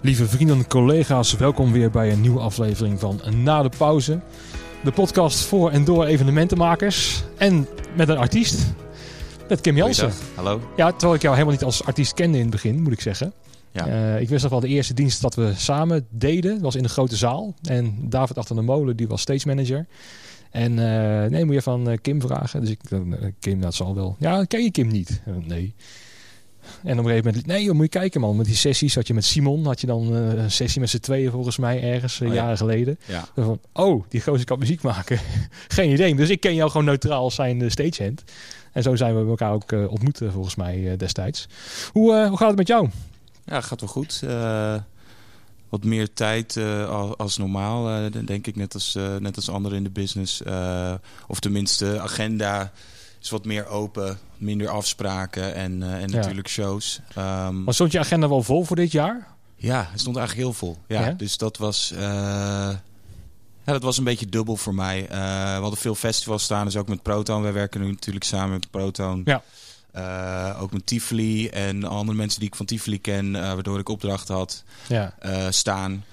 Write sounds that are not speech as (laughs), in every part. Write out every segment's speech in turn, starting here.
Lieve vrienden, collega's, welkom weer bij een nieuwe aflevering van Na de Pauze. De podcast voor en door evenementenmakers en met een artiest. Met Kim Jansen. Hallo. Ja, terwijl ik jou helemaal niet als artiest kende in het begin, moet ik zeggen. Ja. Uh, ik wist nog wel de eerste dienst dat we samen deden, was in de grote zaal. En David achter de molen, die was stage manager. En uh, nee, moet je van uh, Kim vragen. Dus ik, Kim, dat zal wel. Ja, ken je Kim niet? nee. En op een gegeven moment, nee joh, moet je kijken man, met die sessies had je met Simon, had je dan uh, een sessie met z'n tweeën volgens mij ergens uh, Oh ja. jaren geleden. Ja. Van, oh, die gozer kan muziek maken. (laughs) Geen idee. Dus ik ken jou gewoon neutraal als zijn uh, stagehand. En zo zijn we elkaar ook ontmoet volgens mij destijds. Hoe, hoe gaat het met jou? Ja, gaat wel goed. Wat meer tijd als normaal, denk ik, net als, net als anderen in de business. of tenminste, agenda is wat meer open, minder afspraken en, en Ja. natuurlijk shows. Um, Maar stond je agenda wel vol voor dit jaar? ja, het stond eigenlijk heel vol. Ja, Ja? Dus dat was, eh, ja, dat was een beetje dubbel voor mij. Eh, we hadden veel festivals staan, dus ook met Proton. Wij werken nu natuurlijk samen met Proton. Ja. Eh, ook met Tivoli en andere mensen die ik van Tivoli ken, eh, waardoor ik opdrachten had Ja. eh, staan.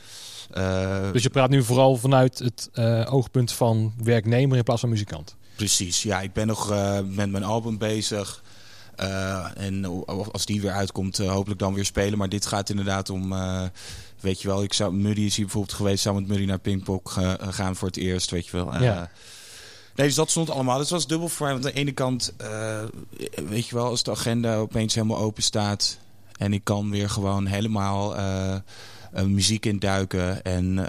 Eh, Dus je praat nu vooral vanuit het oogpunt van werknemer in plaats van muzikant. Precies, ja. Ik ben nog uh, met mijn album bezig. Uh, en als die weer uitkomt, uh, hopelijk dan weer spelen. Maar dit gaat inderdaad om... Weet je wel, ik zou, Muddy is hier bijvoorbeeld geweest... zou met Muddy naar Pinkpop gaan voor het eerst, weet je wel. Ja. Nee, dus dat stond allemaal. Dus het was dubbel voor mij. Want aan de ene kant, weet je wel, als de agenda opeens helemaal open staat... en ik kan weer gewoon helemaal muziek induiken en...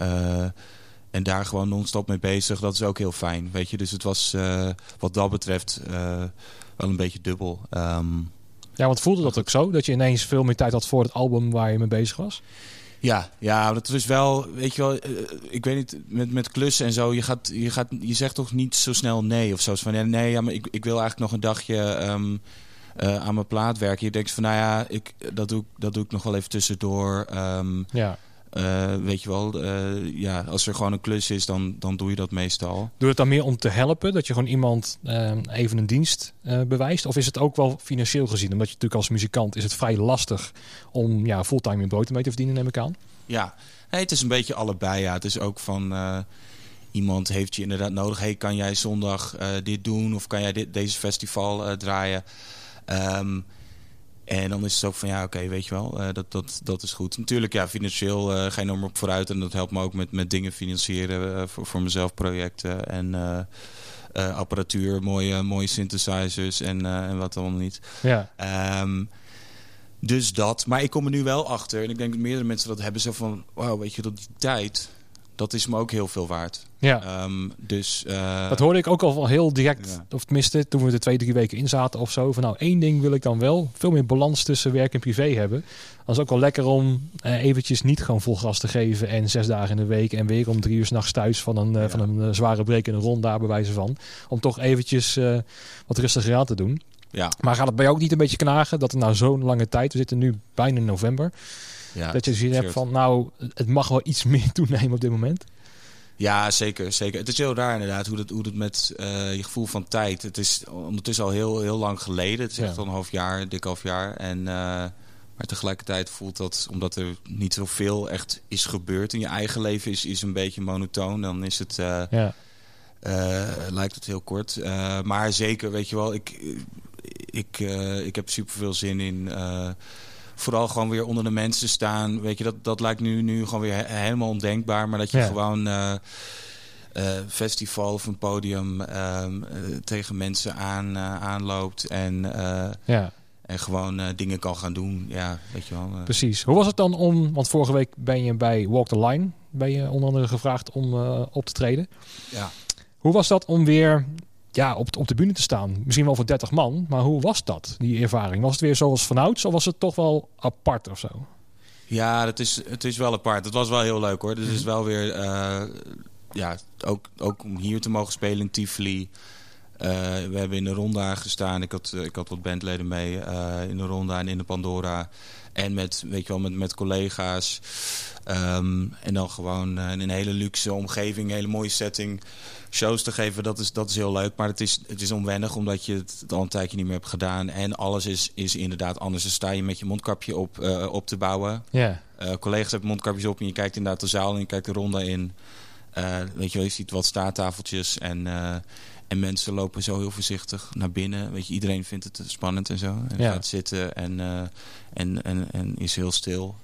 En daar gewoon non-stop mee bezig. Dat is ook heel fijn, weet je. Dus het was uh, wat dat betreft uh, wel een beetje dubbel. Um, ja, want voelde dat ook zo? Dat je ineens veel meer tijd had voor het album waar je mee bezig was? Ja, ja, dat is wel, weet je wel, uh, ik weet niet, met, met klussen en zo, je, gaat, je, gaat, je zegt toch niet zo snel nee of zo. Van ja, nee, ja, maar ik, ik wil eigenlijk nog een dagje um, aan mijn plaat werken. Je denkt van, nou ja, ik, dat, doe, dat doe ik nog wel even tussendoor. Um, ja. Uh, weet je wel, uh, ja, als er gewoon een klus is, dan, dan doe je dat meestal. Doe je het dan meer om te helpen? Dat je gewoon iemand uh, even een dienst bewijst? Of is het ook wel financieel gezien? Omdat je natuurlijk als muzikant is het vrij lastig om ja, fulltime je brood mee te verdienen, neem ik aan. Ja, het is een beetje allebei. Ja. Het is ook van iemand heeft je inderdaad nodig. Hey, kan jij zondag dit doen? Of kan jij dit, deze festival draaien? Um, en dan is het ook van ja, oké, okay, weet je wel, uh, dat, dat, dat is goed. Natuurlijk, ja, financieel uh, ga je enorm op vooruit. En dat helpt me ook met, met dingen financieren uh, voor, voor mezelf, projecten en apparatuur, mooie, mooie synthesizers en, en wat allemaal niet. Ja. Um, dus dat. Maar ik kom er nu wel achter. En ik denk dat meerdere mensen dat hebben. Zo van, wauw, weet je, dat die tijd, dat is me ook heel veel waard. Ja. Um, dus, uh, dat hoorde ik ook al heel direct, ja. of tenminste toen we er twee, drie weken in zaten of zo. Van nou, één ding wil ik dan wel, veel meer balans tussen werk en privé hebben. Dat is ook wel lekker om uh, eventjes niet gewoon vol gas te geven en zes dagen in de week en weer om drie uur s'nachts thuis van een, uh, ja. van een zware break in een rond daar bij wijze van. Om toch eventjes wat rustiger aan te doen. Ja. Maar gaat het bij jou ook niet een beetje knagen dat er nou zo'n lange tijd, we zitten nu bijna in november, ja, dat je ziet hebt van nou, het mag wel iets (laughs) meer toenemen op dit moment? Ja, zeker, zeker. Het is heel raar inderdaad hoe het, hoe het met uh, je gevoel van tijd. Het is ondertussen al heel, heel lang geleden. Het is echt al een half jaar, een dik half jaar. En, uh, maar tegelijkertijd voelt dat, omdat er niet zoveel echt is gebeurd in je eigen leven, is, is een beetje monotoon. Dan is het, uh, Ja. lijkt het heel kort. Maar zeker, weet je wel, ik, ik, ik heb super veel zin in. Vooral gewoon weer onder de mensen staan. Weet je, dat, dat lijkt nu, nu gewoon weer he helemaal ondenkbaar. Maar dat je Ja. gewoon uh, uh, festival of een podium um, uh, tegen mensen aan, aanloopt. En, Ja, en gewoon uh, dingen kan gaan doen. Ja, weet je wel. uh, precies. Hoe was het dan om, want vorige week ben je bij Walk the Line, ben je onder andere gevraagd om uh, op te treden. ja. Hoe was dat om weer ja, op, op de bühne te staan? Misschien wel voor 30 man, maar hoe was dat, die ervaring? Was het weer zoals vanouds of was het toch wel apart of zo? Ja, het is, het is wel apart. Het was wel heel leuk hoor. Dus het is wel weer, uh, ja, ook, ook om hier te mogen spelen in Tivoli. Uh, we hebben in de Ronda gestaan. Ik had, ik had wat bandleden mee uh, in de Ronda en in de Pandora. En met, weet je wel, met, met collega's. Um, en dan gewoon uh, in een hele luxe omgeving, een hele mooie setting. Shows te geven, dat is, dat is heel leuk. Maar het is, het is onwennig, omdat je het al een tijdje niet meer hebt gedaan. En alles is, is inderdaad anders. Dan sta je met je mondkapje op, uh, op te bouwen. Ja. Eh, collega's hebben mondkapjes op en je kijkt inderdaad de zaal en je kijkt de ronde in. Eh, weet je wel, je ziet wat staattafeltjes en, eh, en mensen lopen zo heel voorzichtig naar binnen. Weet je, iedereen vindt het spannend en zo. En Ja. gaat zitten en, eh, en, en, en is heel stil.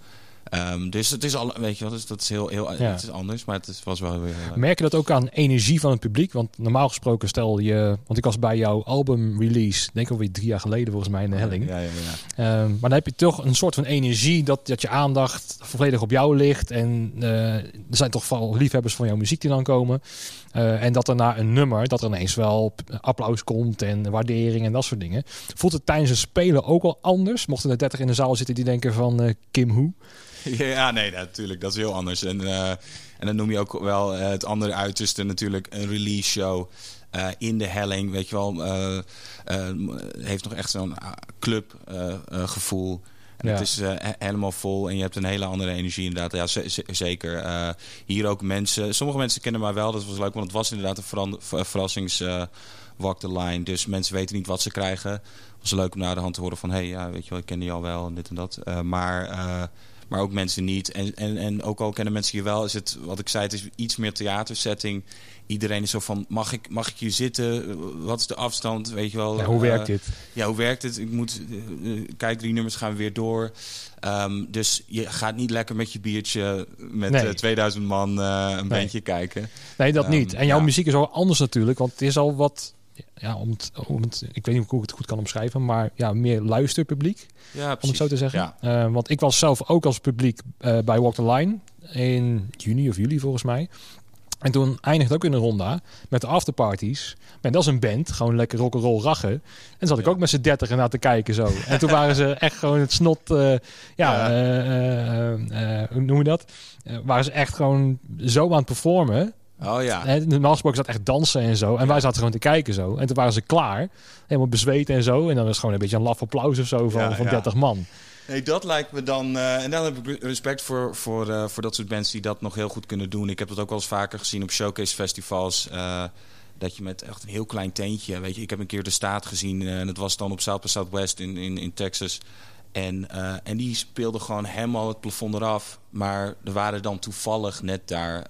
Ehm, dus het is al, weet je wel, dus dat is heel, heel Ja. het is anders, maar het is, was wel weer leuk. Merk je dat ook aan energie van het publiek? Want normaal gesproken stel je... Want ik was bij jouw album release, denk ik alweer drie jaar geleden volgens mij in de helling. Ja, ja, ja. Ehm, maar dan heb je toch een soort van energie dat, dat je aandacht volledig op jou ligt. En eh, er zijn toch vooral liefhebbers van jouw muziek die dan komen. Eh, en dat er na een nummer, dat er ineens wel applaus komt en waardering en dat soort dingen. Voelt het tijdens het spelen ook al anders? Mochten er 30 in de zaal zitten die denken van eh, Kim Hoe? (laughs) Ja, nee, natuurlijk. Dat is heel anders. En, eh, en dan noem je ook wel het andere uiterste natuurlijk een release show. in de helling, weet je wel, heeft nog echt zo'n ah, En Ja. het is eh, he- helemaal vol en je hebt een hele andere energie inderdaad. Ja, ze- ze- zeker. Eh, hier ook mensen, sommige mensen kennen mij wel, dat was leuk, want het was inderdaad een ver- verrassings walk the line. Dus mensen weten niet wat ze krijgen. Het was leuk om naar de hand te horen van, hé, hey, ja, weet je wel, ik ken die al wel en dit en dat. Eh, maar... eh, maar ook mensen niet. En, en, en ook al kennen mensen je wel, is het, wat ik zei, het is iets meer theatersetting. Iedereen is zo van, mag ik, mag ik hier zitten? Wat is de afstand? Weet je wel. Ja, hoe Eh, werkt dit? Ja, hoe werkt het? Ik moet, eh, eh, kijk, drie nummers gaan weer door. Ehm, dus je gaat niet lekker met je biertje met Nee. eh, 2000 man eh, een bandje kijken. Nee, dat Ehm, niet. En jouw ja. muziek is al anders natuurlijk, want het is al wat... Ja, om het, om het, ik weet niet hoe ik het goed kan omschrijven, maar ja, meer luisterpubliek. Ja, om het zo te zeggen. Ja. Eh, want ik was zelf ook als publiek eh, bij Walk the Line in juni of juli volgens mij. En toen eindigde ook in een ronda met de afterparties. En dat is een band, gewoon lekker rock'n'roll rachen. En dan zat ik Ja. ook met z'n dertig naar te kijken zo. En toen waren ze echt gewoon het snot, eh, ja, Ja. eh, eh, eh, hoe noem je dat? Eh, waren ze echt gewoon zo aan het performen. Oh ja. Hè, Normaal gesproken zat echt dansen en zo. En wij zaten gewoon te kijken zo. En toen waren ze klaar. Helemaal bezweet en zo. En dan was het gewoon een beetje een laf applaus of zo van, Ja, van ja. 30 man. Nee, dat lijkt me dan. eh, en dan heb ik respect voor, voor, eh, voor dat soort mensen die dat nog heel goed kunnen doen. Ik heb dat ook wel eens vaker gezien op showcase festivals. eh, dat je met echt een heel klein tentje. Weet je, ik heb een keer de staat gezien. en dat was dan op South by Southwest in, in, in Texas. En, en die speelde gewoon helemaal het plafond eraf. Maar er waren dan toevallig net daar.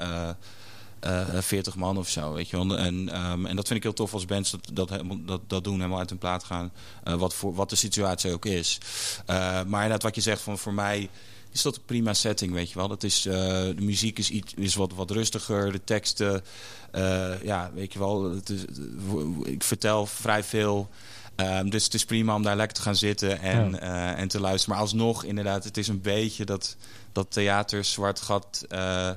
40 man of zo, weet je wel. En, ehm, en dat vind ik heel tof als bands dat, dat, dat, dat doen, helemaal uit hun plaat gaan. eh, wat, voor, wat de situatie ook is. Eh, maar inderdaad, wat je zegt, van voor mij is dat een prima setting, weet je wel. Dat is, eh, de muziek is, iets, is wat, wat rustiger, de teksten, eh, ja, weet je wel. Het is, ik vertel vrij veel. Ehm, dus het is prima om daar lekker te gaan zitten en, eh, en te luisteren. Maar alsnog, inderdaad, het is een beetje dat, dat theater zwart gat eh, eh,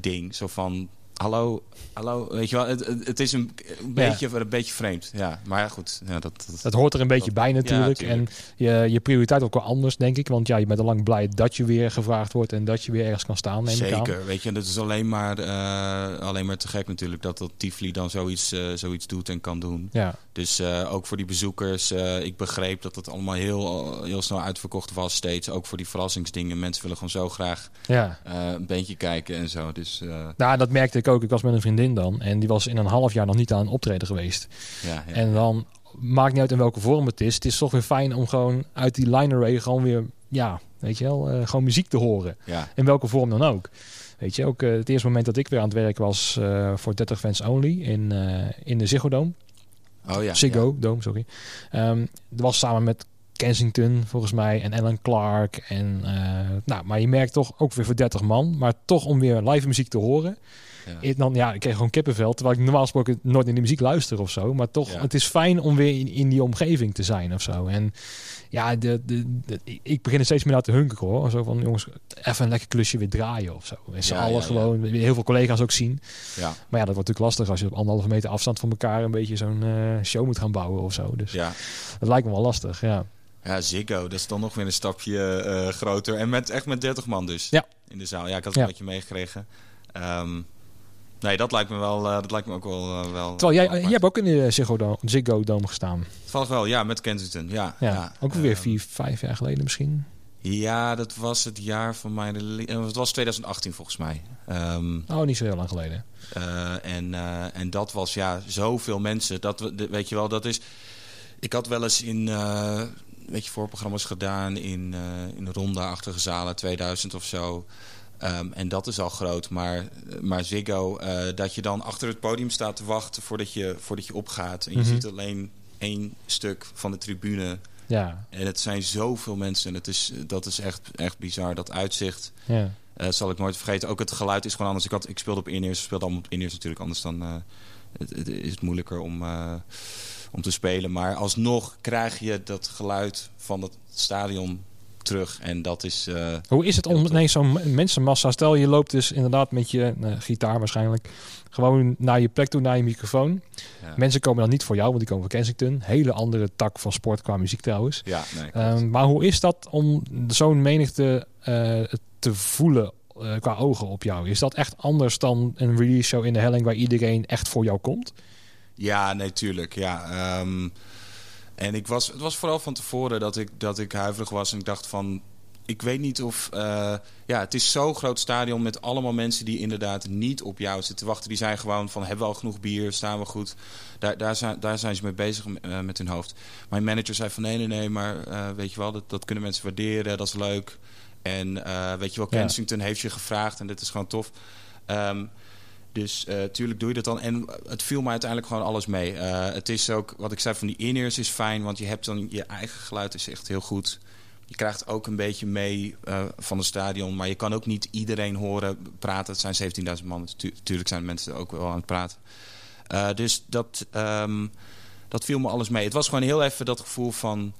ding. Zo van, hallo, hallo, weet je wel. Het, het, is een, een, beetje, een beetje vreemd. Ja, maar ja, goed. Ja, dat, dat, Dat hoort er een beetje Dat- bij natuurlijk. Ja, en je, je prioriteit ook wel anders, denk ik. Want ja, je bent al lang blij dat je weer gevraagd wordt en dat je weer ergens kan staan. Neem ik aan. Zeker, weet je, dat is alleen maar, eh, alleen maar te gek natuurlijk dat dat Tivoli dan zoiets, eh, zoiets doet en kan doen. Ja, Dus eh, ook voor die bezoekers, ik begreep dat het allemaal heel, heel snel uitverkocht was steeds. Ook voor die verrassingsdingen. Mensen willen gewoon zo graag ja. een beentje kijken en zo. Dus Nou, dat merkte ik ook. Ik was met een vriendin dan. En die was in een half jaar nog niet aan een optreden geweest. ja, ja. En dan maakt niet uit in welke vorm het is. Het is toch weer fijn om gewoon uit die line array gewoon weer, ja, weet je wel, eh, gewoon muziek te horen. ja. In welke vorm dan ook. Weet je, ook eh, het eerste moment dat ik weer aan het werk was eh, voor 30 Fans Only in, in de Ziggo Dome. Oh ja. Ziggo Dome, sorry. Ehm dat was samen met Kensington volgens mij en Alan Clark. En, nou, maar je merkt toch ook weer voor 30 man. Maar toch om weer live muziek te horen. Ja. Ik, dan, ja, ik kreeg gewoon kippenvel. Terwijl ik normaal gesproken nooit in de muziek luister of zo. Maar toch, Ja. het is fijn om weer in, in die omgeving te zijn of zo. En ja, de, de, de- ik begin er steeds meer naar te hunkeren hoor. Zo van, jongens, even een lekker klusje weer draaien of zo. En z'n Ja, ja. gewoon, heel veel collega's ook zien. Ja. Maar ja, dat wordt natuurlijk lastig als je op anderhalve meter afstand van elkaar een beetje zo'n eh, show moet gaan bouwen of zo. Dus ja. dat lijkt me wel lastig, ja. Ja, Ziggo, dat is dan nog weer een stapje eh, groter. En met, echt met 30 man dus. Ja. In de zaal. Ja, ik had het Ja. een beetje meegekregen. Ehm, nee, dat lijkt me wel, eh, dat lijkt me ook wel. eh, wel Terwijl jij, apart. jij hebt ook in de Ziggo Dome, Ziggo Dome gestaan. Toevallig wel, ja, met Kensington. Ja, Ja, ook weer Ehm, vier, vijf jaar geleden misschien. Ja, dat was het jaar van mijn. eh, Het was 2018 volgens mij. Ehm, Oh, niet zo heel lang geleden. en, en dat was ja, zoveel mensen. Dat, we- weet je wel, dat is. Ik had wel eens in. weet je, voorprogramma's gedaan in, uh, in ronda-achtige zalen, 2000 of zo. Um, en dat is al groot. Maar, maar Ziggo, uh, dat je dan achter het podium staat te wachten voordat je, voordat je opgaat. En je Mhm. ziet alleen één stuk van de tribune. Ja, En het zijn zoveel mensen. En het is, dat is echt, echt bizar. Dat uitzicht ja. eh, zal ik nooit vergeten. Ook het geluid is gewoon anders. Ik, had, ik speelde op in-ears. Ik speelde allemaal op in-ears natuurlijk. Anders dan eh, het, het is het moeilijker om, eh, om te spelen. Maar alsnog krijg je dat geluid van het stadion terug. En dat is... eh, Hoe is het om ineens zo'n mensenmassa... Stel je loopt dus inderdaad met je eh, gitaar waarschijnlijk... gewoon naar je plek toe, naar je microfoon. ja. Mensen komen dan niet voor jou, want die komen van Kensington. Hele andere tak van sport qua muziek trouwens. Ja, nee. Ehm, maar hoe is dat om zo'n menigte eh, te voelen qua ogen op jou? Is dat echt anders dan een release show in de helling... waar iedereen echt voor jou komt? Ja, nee, tuurlijk. Ja, ehm, en ik was, het was vooral van tevoren dat ik, dat ik huiverig was en ik dacht van, ik weet niet of, eh, ja, het is zo'n groot stadion met allemaal mensen die inderdaad niet op jou zitten te wachten. Die zijn gewoon van, hebben we al genoeg bier, staan we goed? Daar, daar, zijn, daar zijn ze mee bezig eh, met hun hoofd. Mijn manager zei van, nee, nee, nee, maar eh, weet je wel, dat, dat kunnen mensen waarderen, dat is leuk. En weet je wel, Ja. Kensington heeft je gevraagd en dit is gewoon tof. Ehm, dus eh tuurlijk doe je dat dan. En het viel me uiteindelijk gewoon alles mee. Eh, het is ook, wat ik zei van die in-ears is fijn, want je hebt dan je eigen geluid is echt heel goed. Je krijgt ook een beetje mee eh, van het stadion, maar je kan ook niet iedereen horen praten. Het zijn 17.000 man, Tu- tuurlijk zijn mensen ook wel aan het praten. Dus dat, ehm, dat viel me alles mee. Het was gewoon heel even dat gevoel van,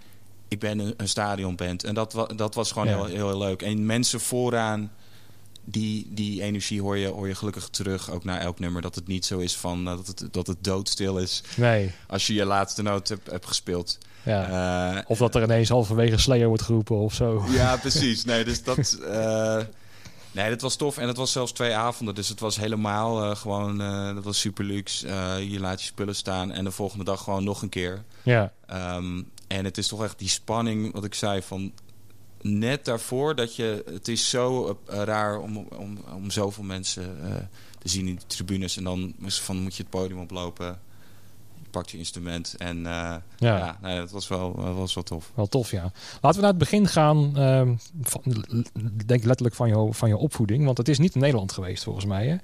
ik ben een, een stadionband. En dat, wa- dat was gewoon Ja. heel, heel leuk. En mensen vooraan die, die energie hoor je, hoor je gelukkig terug, ook na elk nummer. Dat het niet zo is van dat, het, dat het doodstil is Nee. als je je laatste noot hebt, hebt gespeeld. Ja. Eh, Of dat er ineens halverwege Slayer wordt geroepen of zo. ja, (laughs) precies. Nee, dus dat, eh, nee, dat was tof. En het was zelfs twee avonden. Dus het was helemaal eh, gewoon, dat was super luxe. Je laat je spullen staan en de volgende dag gewoon nog een keer. Ja, Ehm, en het is toch echt die spanning, wat ik zei, van net daarvoor dat je... Het is zo eh, raar om, om, om zoveel mensen eh, te zien in de tribunes. En dan is van, moet je het podium oplopen. Je pakt je instrument. En eh, ja. ja, nee, dat was wel, dat was wel tof. Wel tof, ja. Laten we naar het begin gaan. ehm, van, denk letterlijk van je, van je opvoeding. Want het is niet in Nederland geweest, volgens mij. Hè?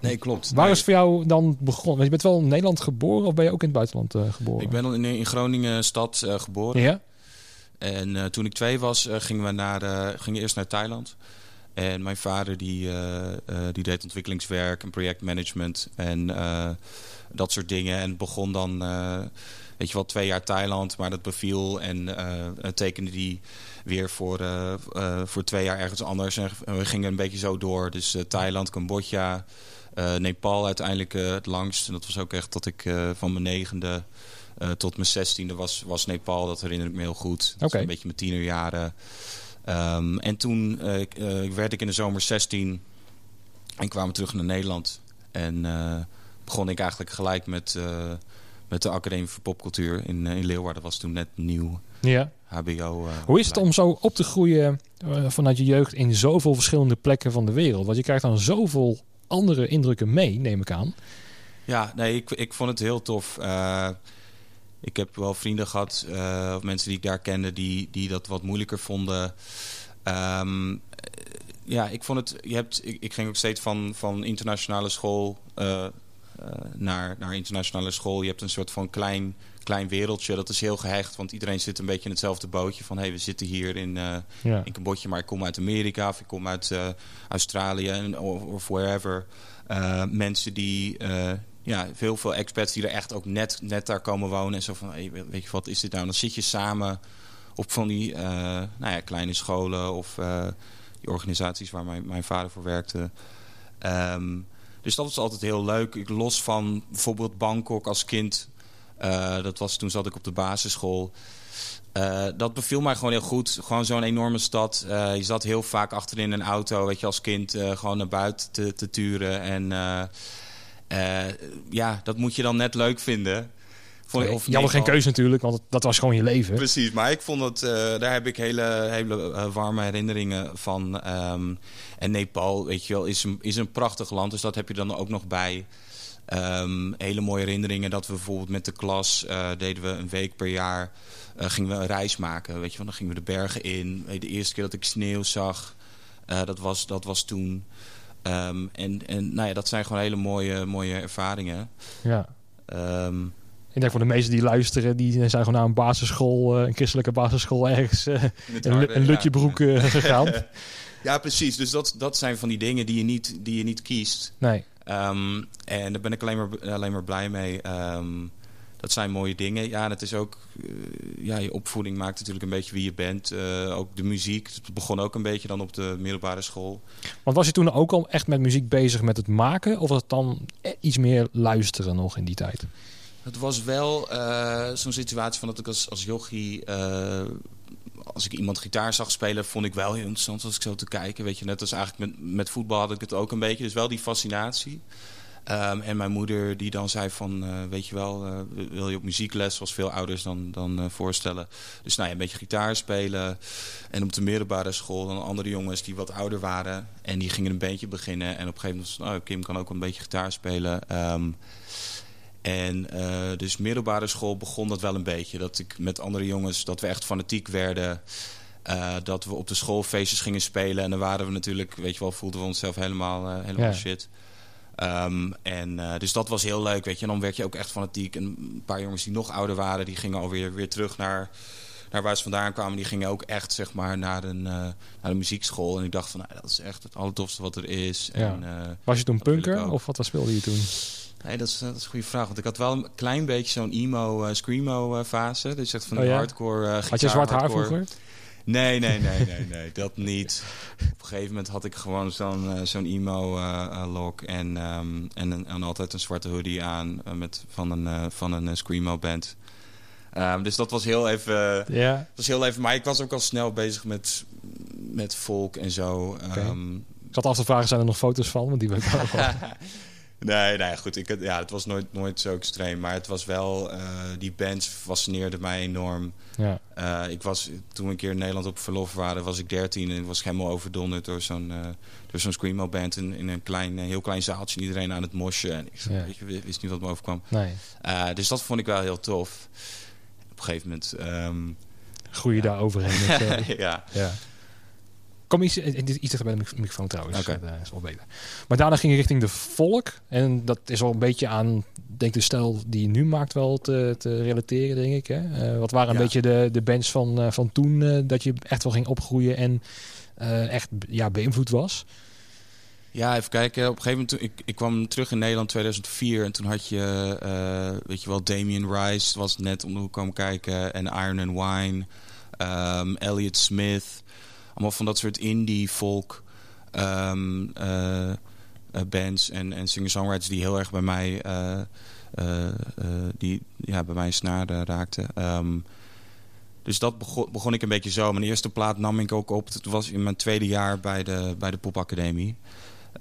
Nee, klopt. Waar Nee, is voor jou dan begonnen? Want je bent wel in Nederland geboren of ben je ook in het buitenland geboren? Ik ben al in, in Groningen stad geboren. Ja? En eh, toen ik twee was, eh, gingen we naar, eh, gingen eerst naar Thailand. En mijn vader die, die deed ontwikkelingswerk en projectmanagement en dat soort dingen. En begon dan, weet je wel, twee jaar Thailand, maar dat beviel. En tekende die weer voor, voor twee jaar ergens anders. En we gingen een beetje zo door. Dus Thailand, Cambodja, Nepal uiteindelijk het langst. En dat was ook echt dat ik van mijn negende eh, tot mijn zestiende was, was Nepal. Dat herinner ik me heel goed. Dat. Een beetje mijn tienerjaren. Ehm, en toen eh, eh, werd ik in de zomer 16 en kwamen terug naar Nederland. En begon ik eigenlijk gelijk met, met de Academie voor Popcultuur in, in Leeuwarden. Dat was toen net nieuw ja. HBO. Hoe is het om zo op te groeien vanuit je jeugd in zoveel verschillende plekken van de wereld? Want je krijgt dan zoveel andere indrukken mee, neem ik aan. Ja, nee, ik, ik vond het heel tof. Ik heb wel vrienden gehad, eh, of mensen die ik daar kende, die, die dat wat moeilijker vonden. Ehm, eh, ja, ik vond het. Je hebt, ik, ik ging ook steeds van, van internationale school eh, eh, naar, naar internationale school. Je hebt een soort van klein, klein wereldje. Dat is heel gehecht, want iedereen zit een beetje in hetzelfde bootje. Van hé, hey, we zitten hier in, Ja. in Cambodja, maar ik kom uit Amerika of ik kom uit Australië en, of, of wherever. Mensen die, ja, heel veel expats die er echt ook net, net daar komen wonen. En zo van, hey, weet je wat is dit nou? Dan zit je samen op van die eh, nou ja, kleine scholen of eh, die organisaties waar mijn, mijn vader voor werkte. Ehm, dus dat was altijd heel leuk. Ik, los van bijvoorbeeld Bangkok als kind. eh, dat was toen zat ik op de basisschool. Dat beviel mij gewoon heel goed. Gewoon zo'n enorme stad. Je zat heel vaak achterin een auto, weet je, als kind gewoon naar buiten te, te turen. En ja, dat moet je dan net leuk vinden. Vond- of geen keuze natuurlijk, want dat was gewoon je leven. Precies, maar ik vond dat, eh, daar heb ik hele, hele eh, warme herinneringen van. Ehm, en Nepal, weet je wel, is een, is een prachtig land, dus dat heb je dan ook nog bij. Ehm, hele mooie herinneringen dat we bijvoorbeeld met de klas eh, deden we een week per jaar gingen we een reis maken. Weet je wel, dan gingen we de bergen in. De eerste keer dat ik sneeuw zag, dat, was, dat was toen. Um, en en nou ja, dat zijn gewoon hele mooie, mooie ervaringen. Ja. Um, ik denk voor de meesten die luisteren, die zijn gewoon naar een basisschool, een christelijke basisschool ergens een, een Lutjebroek ja. (laughs) gegaan. ja, precies. Dus dat, dat zijn van die dingen die je niet, die je niet kiest. Nee. Um, en daar ben ik alleen maar, alleen maar blij mee. Um, dat zijn mooie dingen. Ja, en het is ook... Uh, ja, je opvoeding maakt natuurlijk een beetje wie je bent. Uh, ook de muziek. Het begon ook een beetje dan op de middelbare school. Want was je toen ook al echt met muziek bezig met het maken? Of was het dan iets meer luisteren nog in die tijd? Het was wel uh, zo'n situatie van dat ik als, als jochie als ik iemand gitaar zag spelen, vond ik wel heel interessant als ik zo te kijken. Weet je, net als eigenlijk met, met voetbal had ik het ook een beetje. Dus wel die fascinatie. Um, en mijn moeder die dan zei van, uh, weet je wel, uh, wil je op muziekles? Zoals veel ouders dan, dan uh, voorstellen. Dus nou ja, een beetje gitaar spelen. En op de middelbare school dan andere jongens die wat ouder waren. En die gingen een bandje beginnen. En op een gegeven moment was oh, Kim kan ook een beetje gitaar spelen. Um, en dus middelbare school begon dat wel een beetje. Dat ik met andere jongens, dat we echt fanatiek werden. Uh, dat we op de schoolfeestjes gingen spelen. En dan waren we natuurlijk, weet je wel, voelden we onszelf helemaal, uh, helemaal ja. shit. Um, en uh, dus dat was heel leuk, weet je. En dan werd je ook echt fanatiek. En een paar jongens die nog ouder waren, die gingen alweer weer terug naar, naar waar ze vandaan kwamen. Die gingen ook echt, zeg maar, naar een, naar een muziekschool. En ik dacht van, nou, dat is echt het allertofste wat er is. Ja. En, was je toen punker of wat, wat speelde je toen? Nee, dat is, dat is een goede vraag. Want ik had wel een klein beetje zo'n emo, screamo fase. Dus echt van oh, ja? hardcore Had je zwart haar vroeger? Nee, nee, nee, nee, nee. dat niet. Op een gegeven moment had ik gewoon zo'n zo'n emo look. En, um, en, en altijd een zwarte hoodie aan met, van een, van een screamo band. Um, dus dat was heel even... Yeah. was heel even... Maar ik was ook al snel bezig met, met folk en zo. Okay. Um, ik zat af te vragen, zijn er nog foto's van? Want die wil ik (laughs) ook. Nee, nee, goed. Ik, ja, het was nooit, nooit zo extreem. Maar het was wel... Uh, die band fascineerde mij enorm. Ja. Uh, ik was, toen we een keer in Nederland op verlof waren... was ik dertien en was helemaal overdonderd... door zo'n uh, door zo'n screamo band in, in een klein, heel klein zaaltje. En iedereen aan het mosje. En ik Ja. weet je, wist niet wat me overkwam. Nee. dus dat vond ik wel heel tof. Op een gegeven moment... Um, Groei je daar overheen. (laughs) ja. ja. Kom iets, iets dichter bij de microfoon trouwens. Dat is wel beter. Maar daarna ging je richting de volk. En dat is wel een beetje aan, denk de stijl die je nu maakt wel te, te relateren, denk ik. Hè? Uh, wat waren een Ja. beetje de, de bands van, uh, van toen uh, dat je echt wel ging opgroeien en echt ja, beïnvloed was? Ja, even kijken. Op een gegeven moment, ik, ik kwam terug in Nederland 2004 en toen had je, weet je wel, Damien Rice was net om de hoek komen kijken en Iron and Wine, um, Elliot Smith, allemaal van dat soort indie folk um, uh, uh, bands en, en singer-songwriters die heel erg bij mij, die ja, bij mij snaar raakten. Um, dus dat begon, begon ik een beetje zo. Mijn eerste plaat nam ik ook op. Het was in mijn tweede jaar bij de, bij de popacademie.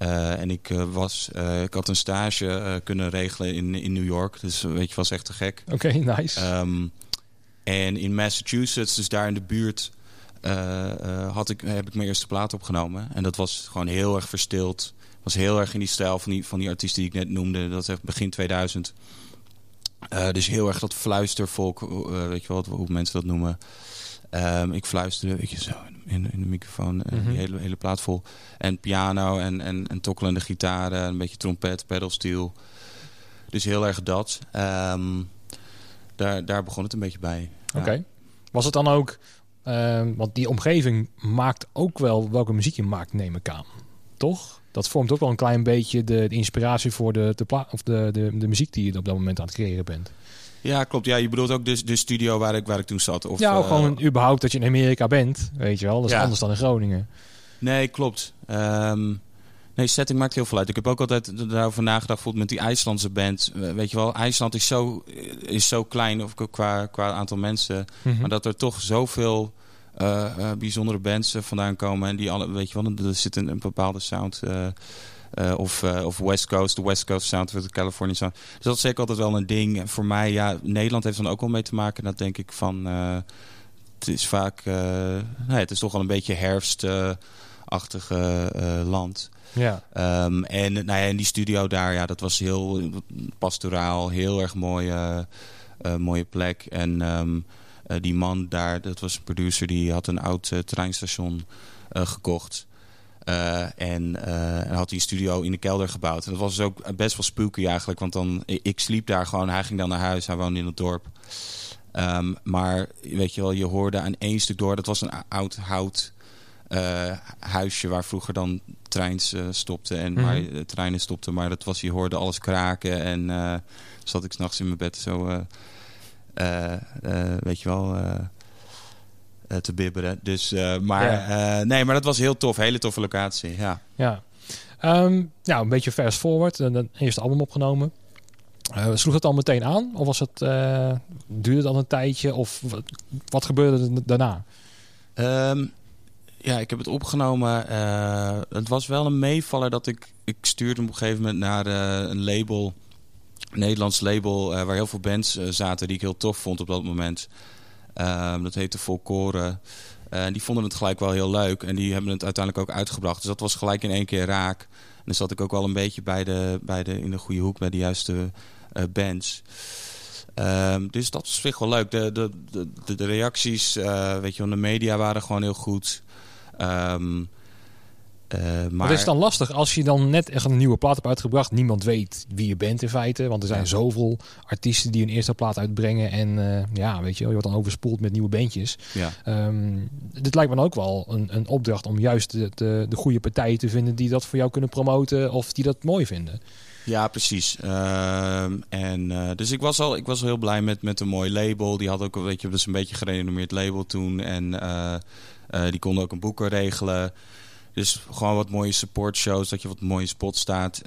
Uh, en ik, uh, was, uh, ik had een stage kunnen regelen in, in New York. Dus weet je, was echt te gek. Oké, okay, (laughs) nice. Um, en in Massachusetts, dus daar in de buurt, had ik, heb ik mijn eerste plaat opgenomen. En dat was gewoon heel erg verstild. Was heel erg in die stijl van die, van die artiesten die ik net noemde. Dat is echt begin 2000. Uh, dus heel erg dat fluistervolk, weet je wel, hoe mensen dat noemen. Um, ik fluisterde, weet je, zo in, in de microfoon, mm -hmm. die hele, hele plaat vol. En piano en, en, en tokkelende gitaren, een beetje trompet, pedalsteel. Dus heel erg dat. Um, daar, daar begon het een beetje bij. Oké. Okay. Ja. Was het dan ook, uh, want die omgeving maakt ook wel welke muziek je maakt, neem ik aan. Toch? dat vormt ook wel een klein beetje de, de inspiratie voor de, de, of de, de, de muziek die je op dat moment aan het creëren bent. Ja, klopt. Ja, je bedoelt ook de, de studio waar ik, waar ik toen zat? Of, ja, of gewoon uh, überhaupt dat je in Amerika bent, weet je wel. Dat is ja. anders dan in Groningen. Nee, klopt. Um, nee, setting maakt heel veel uit. Ik heb ook altijd daarover nagedacht, bijvoorbeeld met die IJslandse band. Weet je wel, IJsland is zo, is zo klein of qua, qua aantal mensen. Mhm. Maar dat er toch zoveel... Uh, uh, bijzondere bands uh, vandaan komen. En die alle, weet je wel, er zit een, een bepaalde sound. uh, of, of West Coast, de West Coast sound de California sound. Dus dat is zeker altijd wel een ding. En voor mij, ja, Nederland heeft dan ook wel mee te maken. Dat denk ik van. het is vaak. nee, het is toch wel een beetje herfst. achtige land. Ja. Ehm, en, nou ja, en die studio daar, ja, dat was heel pastoraal, heel erg mooie, mooie plek. En ehm, die man daar, dat was een producer, die had een oud treinstation gekocht. En, had een studio in de kelder gebouwd. En dat was dus ook best wel spooky eigenlijk. Want dan, ik sliep daar gewoon. Hij ging dan naar huis. Hij woonde in het dorp. Um, maar weet je wel, je hoorde aan één stuk door. Dat was een oud hout uh, huisje waar vroeger dan treins stopten. En mm -hmm. treinen stopten. Maar dat was, je hoorde alles kraken. En zat ik s'nachts in mijn bed zo... weet je wel uh, te bibberen. Dus, uh, maar, ja. uh, nee, maar dat was heel tof. Hele toffe locatie, ja. Ja, um, nou, een beetje fast forward. En dan eerste album opgenomen. sloeg het al meteen aan? Of was het, duurde het al een tijdje? Of wat, wat gebeurde er daarna? Um, ja, ik heb het opgenomen. het was wel een meevaller dat ik... Ik stuurde op een gegeven moment naar een label... Een Nederlands label waar heel veel bands zaten die ik heel tof vond op dat moment. Um, dat heette Volkoren. En die vonden het gelijk wel heel leuk. En die hebben het uiteindelijk ook uitgebracht. Dus dat was gelijk in één keer raak. En dan zat ik ook wel een beetje bij de, bij de, in de goede hoek bij de juiste bands. Um, dus dat was echt wel leuk. De, de, de, de reacties weet je, van de media waren gewoon heel goed. Um, uh, maar... maar is het dan lastig als je dan net echt een nieuwe plaat hebt uitgebracht. Niemand weet wie je bent in feite. Want er zijn zoveel artiesten die een eerste plaat uitbrengen. En uh, ja, weet je, je wordt dan overspoeld met nieuwe bandjes. Ja. Um, dit lijkt me dan ook wel een, een opdracht om juist de, de, de, goede partijen te vinden die dat voor jou kunnen promoten. Of die dat mooi vinden. Ja, precies. Uh, en, uh, dus ik was al ik was al heel blij met, met een mooi label. Die had ook weet je, dus een beetje gerenommeerd label toen. En die konden ook een boeken regelen. Dus gewoon wat mooie support shows, dat je wat mooie spots staat.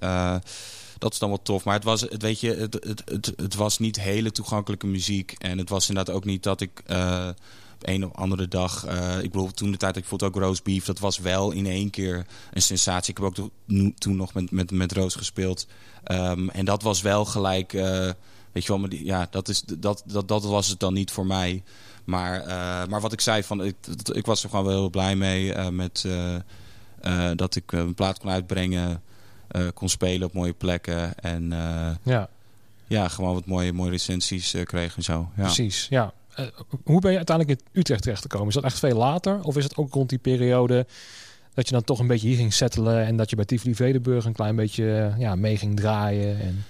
Dat is dan wel tof. Maar het was, het, weet je, het, het, het, het, was niet hele toegankelijke muziek. En het was inderdaad ook niet dat ik een of andere dag... Uh, ik bedoel, toen de tijd, ik vond ook Roast Beef. Dat was wel in één keer een sensatie. Ik heb ook toen nog met, met, met Roos gespeeld. Um, en dat was wel gelijk... weet je wel, maar die, ja, dat, is, dat, dat, dat was het dan niet voor mij. Maar, maar wat ik zei, van, ik, ik was er gewoon wel heel blij mee met... Uh, dat ik een plaat kon uitbrengen, uh, kon spelen op mooie plekken. En uh, ja. ja, gewoon wat mooie, mooie recensies kreeg en zo. Ja. Precies, ja. Hoe ben je uiteindelijk in Utrecht terecht gekomen? Is dat echt veel later? Of is het ook rond die periode dat je dan toch een beetje hier ging settelen... en dat je bij Tivoli Vredenburg een klein beetje ja, mee ging draaien? En...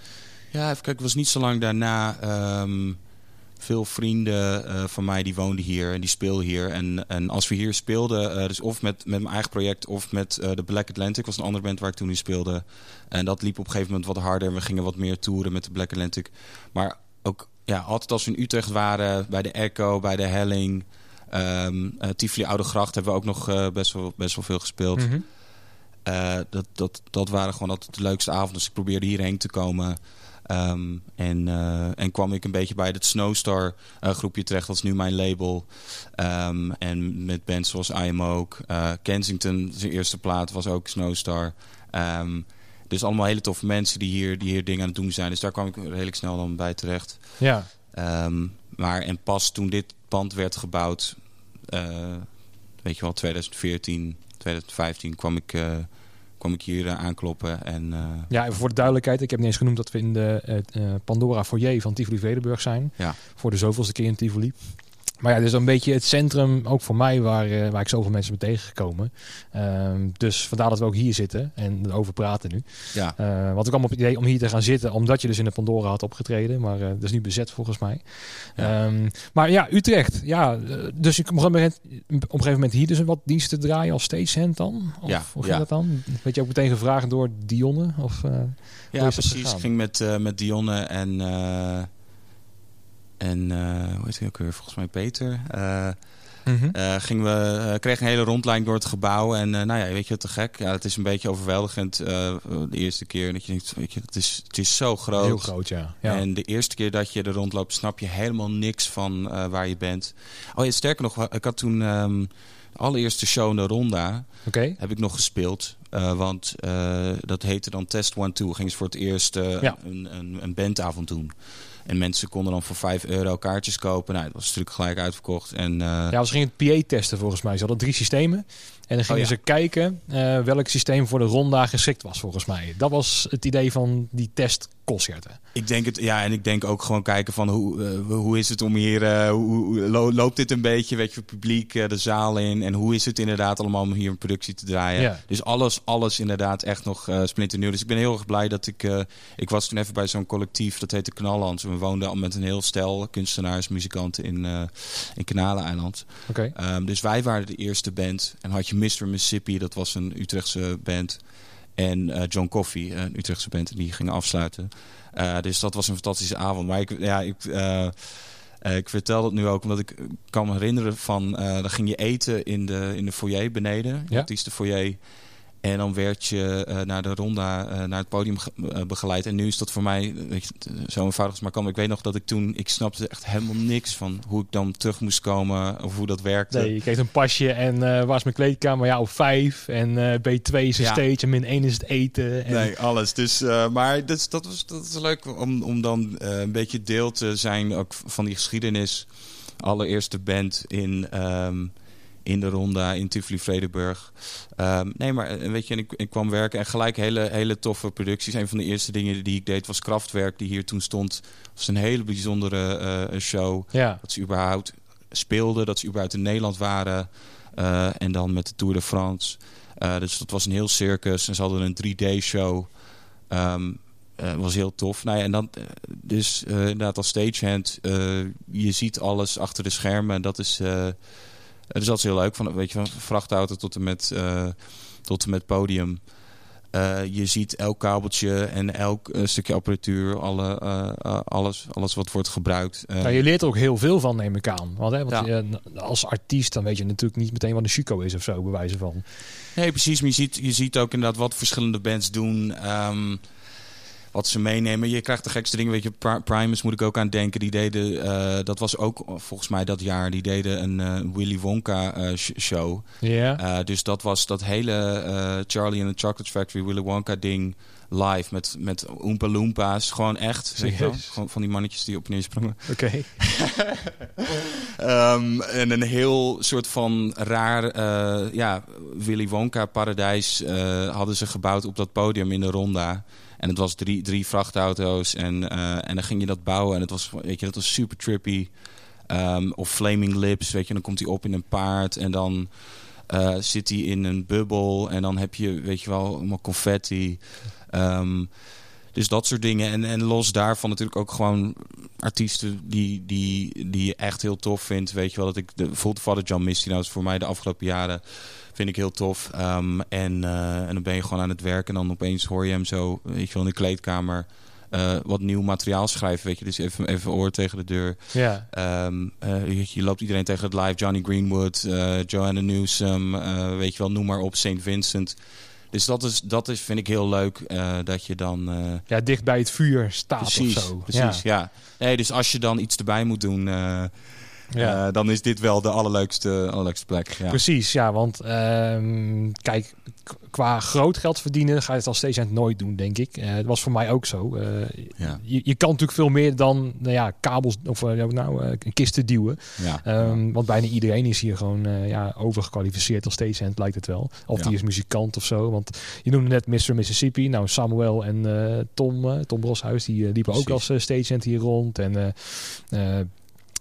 Ja, even kijken, het was niet zo lang daarna... Um, veel vrienden uh, van mij die woonden hier en die speelden hier. En, en als we hier speelden, dus of met, met mijn eigen project of met de Black Atlantic, was een andere band waar ik toen in speelde. En dat liep op een gegeven moment wat harder en we gingen wat meer toeren met de Black Atlantic. Maar ook ja, altijd als we in Utrecht waren, bij de Echo, bij de Helling, um, Tivoli Oude Gracht hebben we ook nog best, wel, best wel veel gespeeld. Mm -hmm. dat, dat, dat waren gewoon altijd de leukste avonden. Dus ik probeerde hierheen te komen. Um, en, uh, en kwam ik een beetje bij het Snowstar uh, groepje terecht. Dat is nu mijn label. Um, en met bands zoals I Am ook. Uh, Kensington, zijn eerste plaat, was ook Snowstar. Um, dus allemaal hele toffe mensen die hier, die hier dingen aan het doen zijn. Dus daar kwam ik redelijk snel dan bij terecht. Ja. maar en pas toen dit pand werd gebouwd... weet je wel, 2014, 2015 kwam ik kwam ik hier uh, aankloppen. En. Ja, even voor de duidelijkheid. Ik heb niet eens genoemd dat we in de Pandora Foyer van Tivoli Vredenburg zijn. Ja. Voor de zoveelste keer in Tivoli. Maar ja, dit is een beetje het centrum, ook voor mij, waar, uh, waar ik zoveel mensen ben tegengekomen. Uh, dus vandaar dat we ook hier zitten en erover praten nu. Ja. Uh, want ik kwam op het idee om hier te gaan zitten, omdat je dus in de Pandora had opgetreden. Maar uh, dat is nu bezet volgens mij. Ja. Um, maar ja, Utrecht. Ja, dus ik mocht op een gegeven moment hier dus wat diensten draaien als stagehand dan? Of, ja. Hoe ging ja. dat dan? Weet je ook meteen gevraagd door Dionne? Of, ja, precies. Ik ging met, met Dionne en... En uh, hoe heet hij ook weer? Volgens mij Peter. Uh, gingen we, uh, kregen een hele rondleiding door het gebouw. En nou ja, weet je, te gek. Ja, het is een beetje overweldigend de eerste keer. Dat je denkt, weet je, het is, het is zo groot. Heel groot, ja. ja. En de eerste keer dat je er rondloopt, snap je helemaal niks van waar je bent. Oh ja, sterker nog, ik had toen um, de allereerste show in de Ronda. Okay. Heb ik nog gespeeld. want dat heette dan Test One Two. Ging ze voor het eerst ja. een, een, een bandavond doen. En mensen konden dan voor 5 euro kaartjes kopen. Nou, dat was natuurlijk gelijk uitverkocht. En, uh... Ja, we gingen het PA testen volgens mij. Ze hadden drie systemen. En dan gingen Oh, ja. ze kijken eh, welk systeem voor de ronda geschikt was, volgens mij. Dat was het idee van die testconcerten. Ik denk het, ja, en ik denk ook gewoon kijken van hoe, eh, hoe is het om hier, eh, hoe, hoe lo- loopt dit een beetje, weet je, publiek, eh, de zaal in en hoe is het inderdaad allemaal om hier een productie te draaien. Ja. Dus alles, alles inderdaad echt nog splinternieuw. Dus ik ben heel erg blij dat ik, ik was toen even bij zo'n collectief, dat heette Knalland. We woonden al met een heel stel kunstenaars, muzikanten in, in Kanaleneiland. Oké. Ehm, dus wij waren de eerste band. En had je Mr. Mississippi, dat was een Utrechtse band. En eh, John Coffey, een Utrechtse band, die gingen afsluiten. Eh, dus dat was een fantastische avond. Maar ik, ja, ik, eh, eh, ik vertel het nu ook omdat ik kan me herinneren van... eh dan ging je eten in de, in de foyer beneden, in de Ja. En dan werd je eh, naar de ronda, eh, naar het podium eh, begeleid. En nu is dat voor mij weet je, zo eenvoudig als maar kan. Ik weet nog dat ik toen, ik snapte echt helemaal niks van hoe ik dan terug moest komen of hoe dat werkte. Nee, je kreeg een pasje en waar is mijn kleedkamer? Ja, op 5. En eh, B2 is een Ja. stage en min 1 is het eten. En, Nee, alles. Dus, maar dat, is- dat, was, dat is leuk om, om dan een beetje deel te zijn ook van die geschiedenis. Allereerste band in, ehm, in de Ronda in Tivoli Vredenburg. Ehm, nee, maar eh, weet je, en ik, ik kwam werken en gelijk hele, hele toffe producties. Een van de eerste dingen die ik deed was Kraftwerk, die hier toen stond. was een hele bijzondere eh, show. Ja, Dat ze überhaupt speelden, dat ze überhaupt in Nederland waren. Eh, en dan met de Tour de France. Eh, dus dat was een heel circus. En ze hadden een 3D-show. Ehm eh, was heel tof. Nou ja, en dan, eh, dus eh, inderdaad als stagehand, eh je ziet alles achter de schermen. En dat is, eh, dus dat is heel leuk. Van, weet je, van vrachtauto tot en met, eh, tot en met podium. Eh, je ziet elk kabeltje en elk eh, stukje apparatuur, alle, eh, eh, alles, alles wat wordt gebruikt. Eh, Nou, je leert er ook heel veel van, neem ik aan. Want, hè, want Ja. eh, als artiest dan weet je natuurlijk niet meteen wat een Chico is of zo, bij wijze van. Nee, precies. Maar je ziet, je ziet ook inderdaad wat verschillende bands doen. ehm, wat ze meenemen. Je krijgt de gekste dingen. Weet je, Pri- Primus moet ik ook aan denken. Die deden, eh, dat was ook volgens mij dat jaar, die deden een eh, Willy Wonka eh, sh- show. Ja. Dus dat was dat hele Charlie and the Chocolate Factory, Willy Wonka ding live met, met Oompa Loompa's. Gewoon echt. Je? Serieus? Gewoon van die mannetjes die op en neer sprongen. Oké. (laughs) (laughs) Ehm, en een heel soort van raar ja, Willy Wonka paradijs hadden ze gebouwd op dat podium in de Ronda. En het was drie, drie vrachtauto's en, eh, en dan ging je dat bouwen en het was, weet je, dat was super trippy. Ehm, of Flaming Lips, weet je, dan komt hij op in een paard en dan eh, zit hij in een bubbel en dan heb je, weet je wel, allemaal confetti. Ehm, dus dat soort dingen. En, en los daarvan natuurlijk ook gewoon artiesten die, die, die je echt heel tof vindt. Weet je wel, dat ik de, Father John Misty, nou is voor mij de afgelopen jaren vind ik heel tof. Ehm, en, eh, en dan ben je gewoon aan het werken en dan opeens hoor je hem zo, weet je wel, in de kleedkamer eh, wat nieuw materiaal schrijven. Weet je, dus even, even oor tegen de deur. Ja. Ehm, eh, je, loopt iedereen tegen het live. Johnny Greenwood, eh, Joanna Newsom, weet je wel, noem maar op, St. Vincent. Dus dat is, dat is, vind ik heel leuk, eh, dat je dan... eh, ja, dicht bij het vuur staat precies, of zo. precies, ja. Nee, dus als je dan iets erbij moet doen, eh, Ja. eh, dan is dit wel de allerleukste, allerleukste plek. Ja. Precies, ja, want ehm, kijk, qua groot geld verdienen ga je het als stagehand nooit doen, denk ik. Eh, het was voor mij ook zo. Eh, Ja. je, je kan natuurlijk veel meer dan nou ja, kabels of nou, kisten duwen. Ja. Ehm, Want bijna iedereen is hier gewoon ja, overgekwalificeerd als stagehand, lijkt het wel. Of Ja. die is muzikant of zo. Want je noemde net Mr. Mississippi. Nou, Samuel en Tom, Tom Broshuis, die liepen ook als eh, stagehand hier rond. En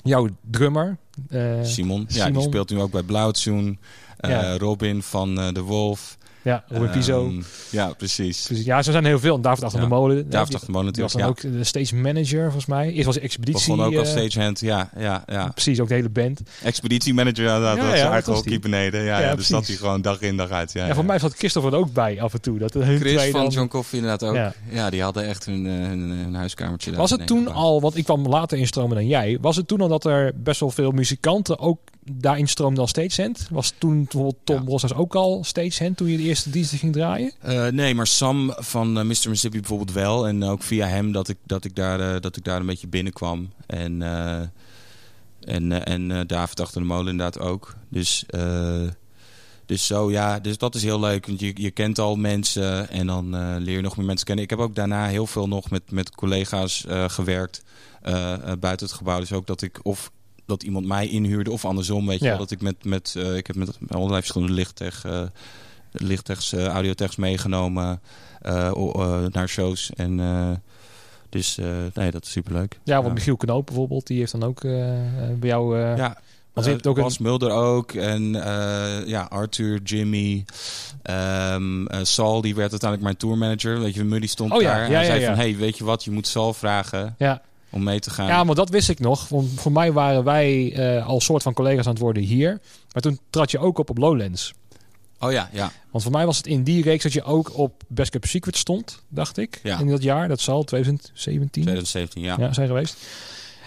jouw drummer, eh, Simon, ja, die Simon. speelt nu ook bij Blauwtsoen. Eh, Ja. Robin van eh, De Wolf. Ja, Robin Piso. Ehm, ja, precies. Dus ja, zo zijn heel veel. En David achter Ja. de molen. David die- achter de molen die was natuurlijk. dan Ja. ook de stage manager, volgens mij. Eerst was expeditie. Begon ook als eh, stagehand. Ja, ja, ja. Precies, ook de hele band. Expeditiemanager, ja, dat Ja, was ja, zijn dat eigen was hockey die. beneden. Ja, Ja, ja, dus precies. zat hij gewoon dag in dag uit. Ja, Ja, ja. voor mij zat Christopher er ook bij af en toe. Dat hun Chris van dan- John Coffey inderdaad ook. Ja. Ja, die hadden echt hun, eh, hun, hun huiskamertje daar. Was het toen al, want ik kwam later instromen dan jij. Was het toen al dat er best wel veel muzikanten ook daarin stroomden als stagehand? Was toen bijvoorbeeld Tom Ja. Ook al stagehand toen je de eerste diensten ging draaien? Eh, nee, maar Sam van eh, Mr. Mississippi bijvoorbeeld wel. En ook via hem dat ik, dat ik, daar, eh, dat ik daar een beetje binnenkwam. En, en, en David achter de molen inderdaad ook. Dus, dus zo ja, dus dat is heel leuk. Want je, je kent al mensen en dan leer je nog meer mensen kennen. Ik heb ook daarna heel veel nog met, met collega's gewerkt buiten het gebouw. Dus ook dat ik of dat iemand mij inhuurde of andersom. Weet je Ja. wel, dat ik met, met uh, ik heb met allerlei verschillende lichttech, uh, lichttechs, uh, audiotechs meegenomen uh, naar shows. En dus nee, dat is superleuk. Ja, want ja. Michiel Knoop bijvoorbeeld, die heeft dan ook bij jou... ja, want je hebt ook Bas een... Mulder ook. En uh, ja, Arthur, Jimmy. Um, uh, Sal, die werd uiteindelijk mijn tourmanager. Weet je, Muddy stond oh, ja. daar. En hij ja, zei van, hey, weet je wat? Je moet Sal vragen ja. Om mee te gaan. Ja, maar dat wist ik nog. Want voor mij waren wij uh, al soort van collega's aan het worden hier. Maar toen trad je ook op op Lowlands. Oh ja, ja. Want voor mij was het in die reeks dat je ook op Best Kept Secret stond, dacht ik. Ja. In dat jaar. Dat zal 2017 2017, ja. ja zijn geweest.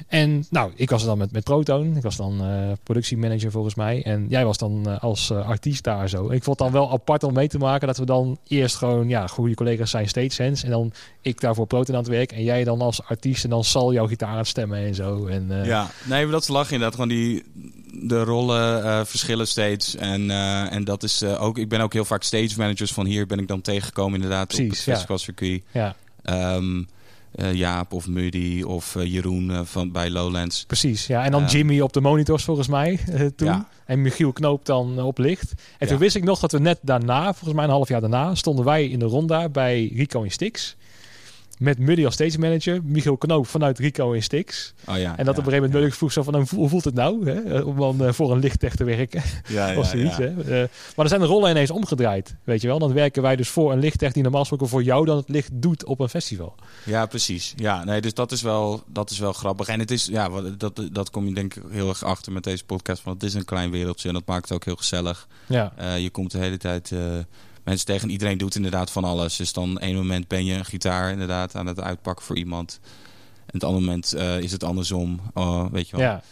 En nou, ik was er dan met, met Proton. Ik was dan uh, productiemanager volgens mij. En jij was dan uh, als uh, artiest daar zo. Ik vond het dan wel apart om mee te maken dat we dan eerst gewoon, ja, goede collega's zijn Stage Sense. En dan ik daarvoor Proton aan het werk. En jij dan als artiest en dan zal jouw gitaar aan het stemmen en zo. En, ja, nee, maar dat is lachen inderdaad. Gewoon die, de rollen verschillen steeds. En, en dat is ook, ik ben ook heel vaak stage managers van hier ben ik dan tegengekomen inderdaad Precies, op het festivalcircuit. Ja. Um, uh, Jaap of Muddy of uh, Jeroen uh, van, bij Lowlands. Precies, ja. En dan Jimmy op de monitors volgens mij toen. Ja. En Michiel Knoop dan op licht. En Ja. toen wist ik nog dat we net daarna, volgens mij een half jaar daarna, stonden wij in de ronda bij Rico in Stix. Met Muddy als stage manager, Michiel Knoop vanuit Rico in Stix. Oh ja. En dat ja, op een gegeven moment Muddy vroeg zo van, hoe voelt het nou hè? om dan uh, voor een lichttech te werken? Ja, (laughs) of zoiets. Hè? Uh, maar dan zijn de rollen ineens omgedraaid, weet je wel. Dan werken wij dus voor een lichttech die normaal gesproken voor jou dan het licht doet op een festival. Ja, precies. Ja, nee, dus dat is wel, dat is wel grappig. En het is, ja, dat, dat kom je denk ik heel erg achter met deze podcast. Want het is een klein wereldje en dat maakt het ook heel gezellig. Ja, Eh, je komt de hele tijd eh, mensen tegen. Iedereen doet inderdaad van alles. Dus dan één moment ben je een gitaar inderdaad aan het uitpakken voor iemand. En het andere moment eh, is het andersom. Oh, weet je wel. ja.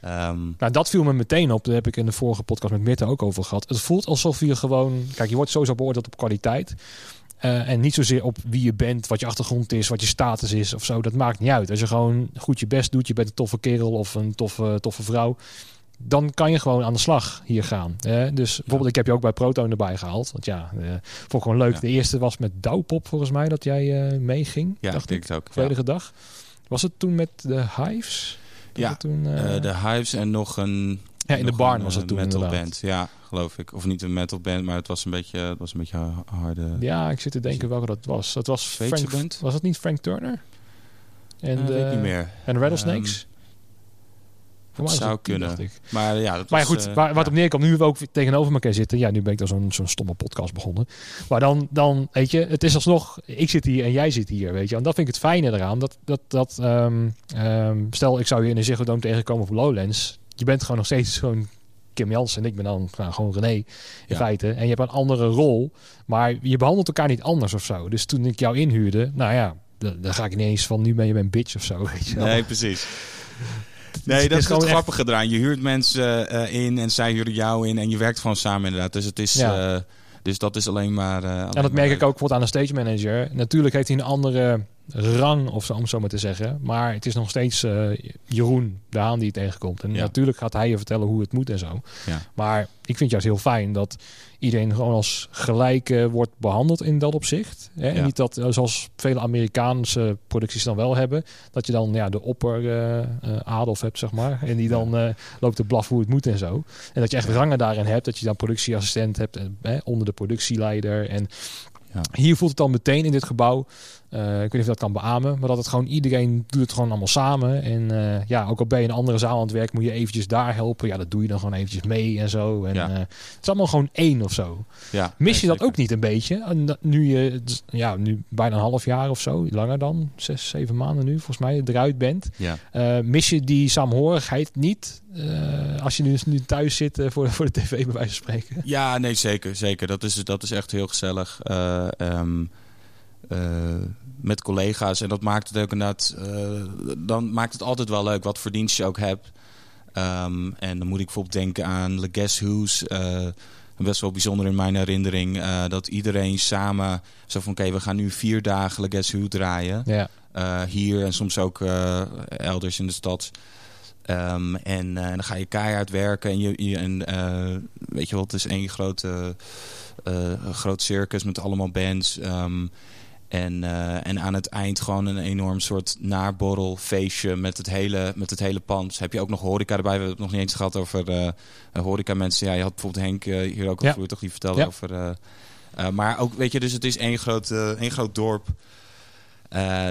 Ehm, Nou, dat viel me meteen op. Daar heb ik in de vorige podcast met Mirte ook over gehad. Het voelt alsof je gewoon... Kijk, je wordt sowieso beoordeeld op kwaliteit. Eh, en niet zozeer op wie je bent, wat je achtergrond is, wat je status is of zo. Dat maakt niet uit. Als je gewoon goed je best doet, je bent een toffe kerel of een toffe, toffe vrouw. Dan kan je gewoon aan de slag hier gaan. hè. dus bijvoorbeeld, ik heb je ook bij Proton erbij gehaald. Want ja, eh vond ik gewoon leuk. Ja. De eerste was met Douwpop volgens mij, dat jij eh, meeging. ja, dacht ik ook. Volledige dag. Was het toen met de Hives? Dat Ja, toen, eh, Eh, de Hives en nog een... ja, in de barn was het toen metal inderdaad. band, ja, geloof ik. Of niet een metal band, maar het was een beetje, het was een beetje ha- harde... Ja, ik zit te denken welke dat was. Dat was Frank, band? Was het niet Frank Turner? En de, weet ik niet meer. En de Rattlesnakes? Voor mij zou het kunnen. Maar ja, dat Maar was, goed, eh, waar, wat op neerkomt, nu we ook tegenover elkaar zitten. Ja, nu ben ik dan zo'n zo'n stomme podcast begonnen. Maar dan, dan, weet je, het is alsnog, ik zit hier en jij zit hier, weet je. En dat vind ik het fijne eraan. Dat, dat, dat ehm, ehm, stel, ik zou je in een Ziggo Dome tegenkomen op Lowlands. Je bent gewoon nog steeds gewoon Kim Jansen en ik ben dan nou, gewoon René in Ja. feite. En je hebt een andere rol, maar je behandelt elkaar niet anders of zo. Dus toen ik jou inhuurde, nou ja, dan ga ik ineens van nu ben je mijn bitch of zo, weet je wel. Nee, precies. Nee, dat is gewoon het echt- grappige eraan. Je huurt mensen eh, in en zij huren jou in en je werkt gewoon samen inderdaad. Dus het is, Ja. eh, dus dat is alleen maar. eh, alleen En dat maar merk ik ook bijvoorbeeld aan een stage manager. Natuurlijk heeft hij een andere rang, of zo, om het zo maar te zeggen. Maar het is nog steeds eh, Jeroen, de haan die je tegenkomt. En Ja. natuurlijk gaat hij je vertellen hoe het moet en zo. Ja. Maar ik vind het juist heel fijn dat iedereen gewoon als gelijk eh, wordt behandeld in dat opzicht. Hè? Ja. niet dat, eh, zoals vele Amerikaanse producties dan wel hebben, dat je dan ja, de opper Adolf hebt, zeg maar. En die dan loopt te blaffen hoe het moet en zo. En dat je echt rangen daarin hebt. Dat je dan productieassistent hebt en, onder de productieleider. En Ja. hier voelt het dan meteen in dit gebouw. Eh, ik weet niet of dat kan beamen, maar dat het gewoon iedereen doet het gewoon allemaal samen. En eh, ja, ook al ben je in een andere zaal aan het werk, moet je eventjes daar helpen. Ja, dat doe je dan gewoon eventjes mee en zo. En Ja. eh, het is allemaal gewoon één of zo. Ja, Mis je dat zeker. ook niet een beetje? En nu je, ja, nu bijna een half jaar of zo, langer dan, zes, zeven maanden nu volgens mij, eruit bent. Ja. Mis je die saamhorigheid niet als je nu, nu thuis zit voor, voor de tv bij wijze van spreken? Ja, nee, zeker. zeker. Dat, is, dat is echt heel gezellig. Eh, met collega's. En dat maakt het ook inderdaad... eh, dan maakt het altijd wel leuk wat voor dienst je ook hebt. Ehm, en dan moet ik bijvoorbeeld denken aan The Guess Who's. eh, best wel bijzonder in mijn herinnering. eh, dat iedereen samen... Zo van, oké, we gaan nu vier dagen The Guess Who draaien. Ja, Eh, hier en soms ook eh, elders in de stad. Ehm, en eh, dan ga je keihard werken. En, je, je, en eh, weet je wel, het is één grote, eh, groot circus met allemaal bands. Ehm, En, eh, en aan het eind gewoon een enorm soort naborrelfeestje met het hele, met het hele pand. Heb je ook nog horeca erbij? We hebben het nog niet eens gehad over uh, horeca mensen. Ja, je had bijvoorbeeld Henk hier ook al ja. toch? Die vertelde over... maar ook, weet je, dus het is één groot, één groot dorp.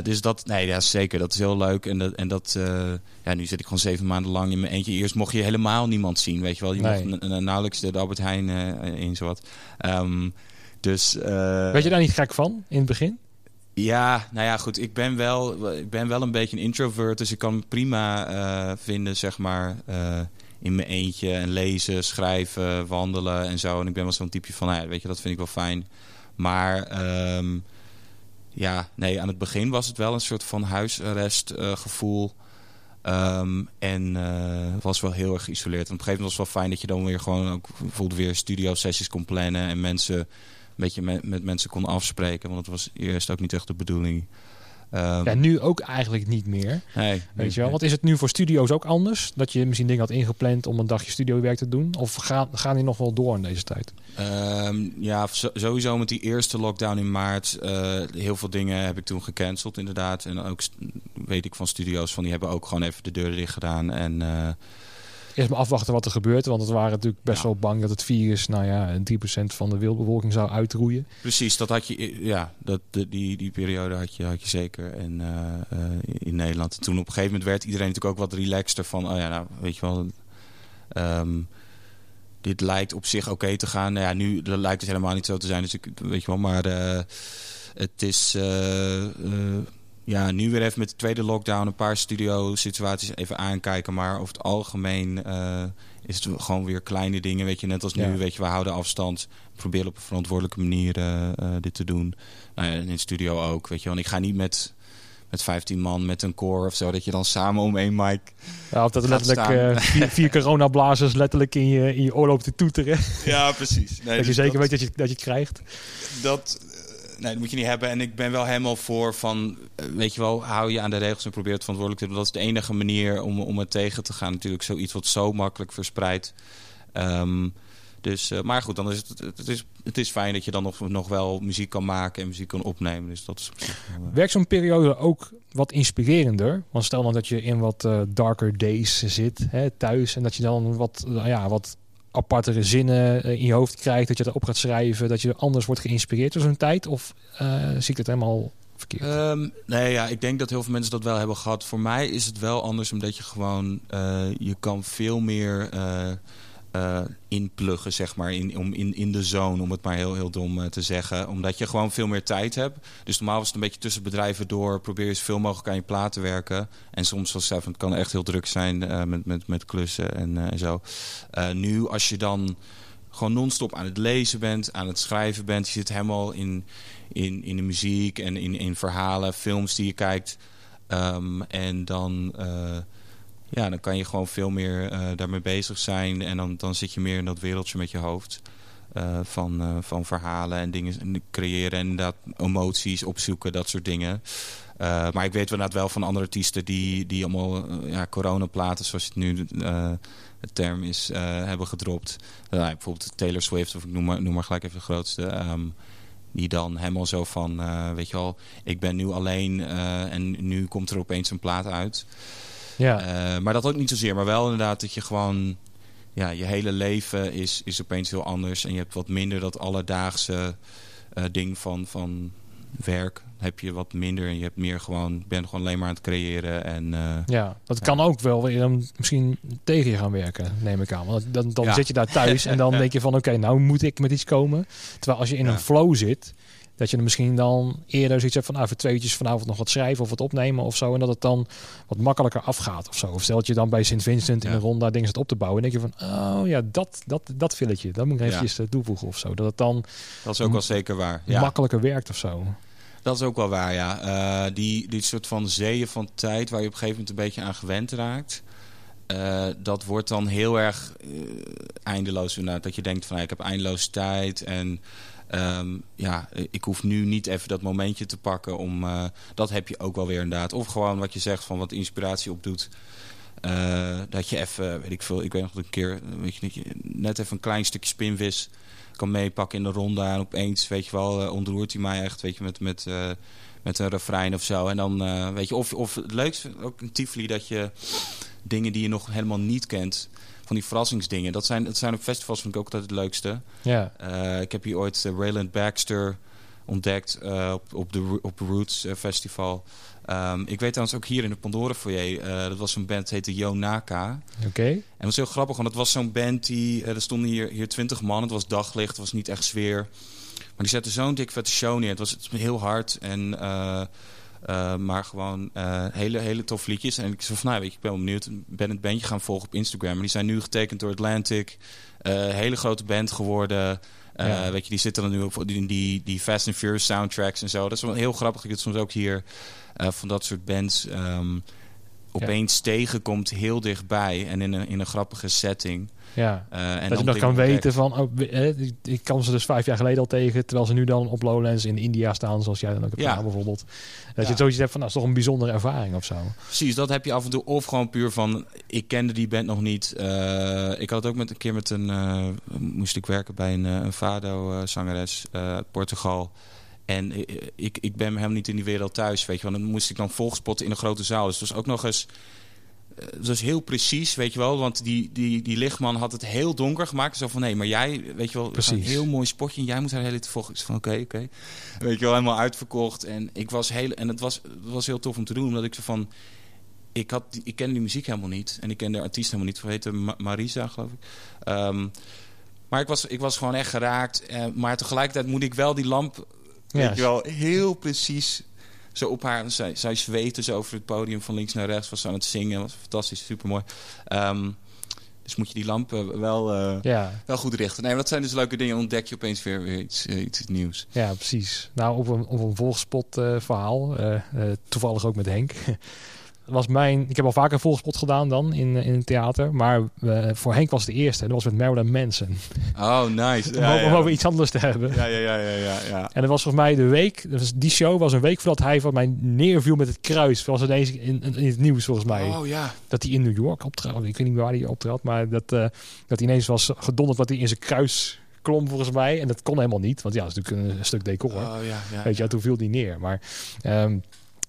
dus dat, nee, ja, zeker. Dat is heel leuk. En dat, en dat ja, nu zit ik gewoon zeven maanden lang in mijn eentje. Eerst mocht je helemaal niemand zien, weet je wel. Je nee. mocht nauwelijks de Albert Heijn in zowat. Um, dus, Werd je daar niet gek van in het begin? Ja, nou ja, goed. Ik ben wel, ik ben wel een beetje een introvert. Dus ik kan prima uh, vinden, zeg maar, uh, in mijn eentje. En lezen, schrijven, wandelen en zo. En ik ben wel zo'n type van, nou ja, weet je, dat vind ik wel fijn. Maar um, ja, nee, aan het begin was het wel een soort van huisarrest uh, gevoel. Um, en was wel heel erg geïsoleerd. Op een gegeven moment was het wel fijn dat je dan weer gewoon ook bijvoorbeeld weer studio sessies kon plannen. En mensen beetje met, met mensen kon afspreken. Want het was eerst ook niet echt de bedoeling. Um, ja, nu ook eigenlijk niet meer. Nee, Weet je wel? Wat is het nu voor studio's ook anders? Dat je misschien dingen had ingepland om een dagje studiowerk te doen? Of gaan, gaan die nog wel door in deze tijd? Um, ja, sowieso met die eerste lockdown in maart. Uh, heel veel dingen heb ik toen gecanceld inderdaad. En ook weet ik van studio's van die hebben ook gewoon even de deuren dicht gedaan. En... Uh, eerst maar afwachten wat er gebeurt. Want het waren natuurlijk best wel bang dat het virus, nou ja, 3% van de wereldbevolking zou uitroeien. Precies, dat had je, ja, dat, de, die, die periode had je, had je zeker en, uh, in Nederland. En toen op een gegeven moment werd iedereen natuurlijk ook wat relaxter van, oh ja, nou, weet je wel, um, dit lijkt op zich oké te gaan. Nou ja, nu lijkt het helemaal niet zo te zijn, dus ik, weet je wel, maar uh, het is... Uh, ja, nu weer even met de tweede lockdown een paar studio-situaties even aankijken. Maar over het algemeen uh, is het gewoon weer kleine dingen. Weet je, net als nu, weet je, we houden afstand. Proberen op een verantwoordelijke manier uh, uh, dit te doen. Nou ja, in de studio ook, weet je. Want ik ga niet met, met 15 man met een core of zo, dat je dan samen om één mic. Ja, of dat letterlijk vier, (laughs) vier coronablazers letterlijk in je, in je oorloopt te toeteren. Ja, precies. Nee, dat je dus zeker dat, weet dat je, dat je het krijgt. Dat, nee, dat moet je niet hebben. En ik ben wel helemaal voor van, eh, weet je wel, hou je aan de regels en probeer het verantwoordelijk te doen. Dat is de enige manier om, om het tegen te gaan. Natuurlijk zoiets wat zo makkelijk verspreidt. Um, dus, uh, maar goed, dan is het, het, is, het is fijn dat je dan nog, nog wel muziek kan maken en muziek kan opnemen. Dus dat is uh... Werkt zo'n periode ook wat inspirerender? Want stel dan dat je in wat darker days zit hè, thuis en dat je dan wat, ja, wat apartere zinnen eh, in je hoofd krijgt, dat je erop gaat schrijven, dat je anders wordt geïnspireerd door zo'n tijd? Of uh, zie ik het helemaal verkeerd? Um, nee, ja, ik denk dat heel veel mensen dat wel hebben gehad. Voor mij is het wel anders, omdat je gewoon, uh, je kan veel meer uh, inpluggen, zeg maar, in, om, in, in de zone, om het maar heel, heel dom uh, te zeggen. Omdat je gewoon veel meer tijd hebt. Dus normaal was het een beetje tussen bedrijven door. Probeer je zoveel mogelijk aan je plaat te werken. En soms, zoals Seven, het kan echt heel druk zijn uh, met, met, met klussen en, zo. nu, als je dan gewoon non-stop aan het lezen bent, aan het schrijven bent. Je zit helemaal in, in, in de muziek en in, in verhalen, films die je kijkt. Um, en dan ja, dan kan je gewoon veel meer uh, daarmee bezig zijn. En dan, dan zit je meer in dat wereldje met je hoofd. Uh, van, uh, van verhalen en dingen creëren. En inderdaad emoties opzoeken, dat soort dingen. maar ik weet inderdaad wel van andere artiesten die, die allemaal ja, coronaplaten, zoals het nu de term is, hebben gedropt. Nou, bijvoorbeeld Taylor Swift, of ik noem maar, noem maar gelijk even de grootste. Um, die dan helemaal zo van, weet je wel, ik ben nu alleen en nu komt er opeens een plaat uit. Ja. Uh, maar dat ook niet zozeer. Maar wel inderdaad dat je gewoon... Ja, je hele leven is, is opeens heel anders. En je hebt wat minder dat alledaagse uh, ding van, van werk. Heb je wat minder. En je hebt meer gewoon... Ben gewoon alleen maar aan het creëren. En, uh, ja, dat ja. kan ook wel weer misschien tegen je gaan werken, neem ik aan. Want dan, dan ja. zit je daar thuis en dan (laughs) denk je van... Oké, okay, nou moet ik met iets komen. Terwijl als je in een flow zit dat je er misschien dan eerder zoiets hebt van... Nou, voor twee uurtjes vanavond nog wat schrijven of wat opnemen of zo. En dat het dan wat makkelijker afgaat of zo. Of stel je dan bij Sint Vincent in ja. een ronde dingen zit op te bouwen. En denk je van, oh ja, dat, dat, dat filletje. Dat moet ik eventjes ja. toevoegen of zo. Dat het dan... Dat is ook wel zeker waar. Ja. Makkelijker werkt of zo. Dat is ook wel waar, ja. Uh, die, die soort van zeeën van tijd waar je op een gegeven moment een beetje aan gewend raakt... Uh, dat wordt dan heel erg uh, eindeloos inderdaad. Dat je denkt van, ik heb eindeloos tijd en... Um, ja, ik hoef nu niet even dat momentje te pakken om... Uh, dat heb je ook wel weer inderdaad. Of gewoon wat je zegt van wat inspiratie opdoet. Eh, dat je even, weet ik veel, ik weet nog een keer, weet je, net even een klein stukje spinvis kan meepakken in de ronde. En opeens, weet je wel, uh, ontroert hij mij echt, weet je, met, met, uh, met een refrein of zo. En dan, uh, weet je, of, of het leukste, ook een Tivoli, dat je dingen die je nog helemaal niet kent, van die verrassingsdingen. Dat zijn, dat zijn op festivals vind ik ook altijd het leukste. Ja. ik heb hier ooit Rayland Baxter ontdekt op, op de op Roots Festival. Um, ik weet trouwens ook hier in de Pandora foyer, uh, dat was zo'n band, heette Yonaka. Oké. Okay. En was heel grappig, want het was zo'n band die, uh, er stonden hier, hier twintig man, het was daglicht, het was niet echt sfeer. Maar die zetten zo'n dik vette show neer. Het was, het was heel hard en... Uh, uh, maar gewoon uh, hele, hele tof liedjes. En ik zei van, nou, weet je, ik ben wel benieuwd. Ik ben het bandje gaan volgen op Instagram. En die zijn nu getekend door Atlantic. Uh, hele grote band geworden. Ja. Weet je, die zitten dan nu op die, die, die Fast and Furious soundtracks en zo. Dat is wel heel grappig. Ik het soms ook hier van dat soort bands um, opeens ja. tegenkomt heel dichtbij. En in een, in een grappige setting. Ja, uh, en dat je nog kan weten van, oh, ik kan ze dus vijf jaar geleden al tegen, terwijl ze nu dan op Lowlands in India staan, zoals jij dan ook hebt ja. gedaan bijvoorbeeld. Dat ja. je zoiets hebt van, nou, dat is toch een bijzondere ervaring of zo. Precies, dat heb je af en toe. Of gewoon puur van, ik kende die band nog niet. Uh, ik had ook met een keer met een, uh, moest ik werken bij een, een Fado-zangeres uit Portugal. En ik, ik ben helemaal niet in die wereld thuis, weet je wel. Dan moest ik dan volgspotten in een grote zaal. Dus het was ook nog eens dat is heel precies, weet je wel. Want die, die, die lichtman had het heel donker gemaakt. Zo van, nee, maar jij, weet je wel, een heel mooi spotje. En jij moet haar hele te volgen. Ik van, oké, okay, oké. Okay. Weet je wel, helemaal uitverkocht. En, ik was heel, en het, was, het was heel tof om te doen. Omdat ik zo van, ik, had, ik kende die muziek helemaal niet. En ik kende de artiest helemaal niet. Ze heette Marisa, geloof ik. Um, maar ik was, ik was gewoon echt geraakt. Uh, maar tegelijkertijd moet ik wel die lamp, weet je wel, heel precies zo op haar. Zij, zij zweette zo over het podium van links naar rechts. Was aan het zingen. Was fantastisch, supermooi. Um, dus moet je die lampen wel, uh, ja. wel goed richten. Nee, maar dat zijn dus leuke dingen. Ontdek je opeens weer, weer iets, uh, iets nieuws. Ja, precies. Nou, op een, op een volgspot uh, verhaal. toevallig ook met Henk. (laughs) was mijn. Ik heb al vaker volgspot gedaan dan in, in het theater. Maar uh, voor Henk was het de eerste. En dat was met Marilyn Manson. Oh, nice. (laughs) Om, ja. om over iets anders te hebben. Ja, ja, ja, ja, ja, ja. En dat was volgens mij de week. Dus die show was een week voordat hij van mij neerviel met het kruis. Was ineens in, in, in het nieuws volgens mij. Oh ja. Dat hij in New York optrad. Ik weet niet waar hij optrad. Maar dat, uh, dat hij ineens was gedonderd wat hij in zijn kruis klom volgens mij. En dat kon helemaal niet. Want ja, dat is natuurlijk een, stuk decor. Oh, ja, ja, Weet je, ja. toen viel die neer. Maar. Um, uh,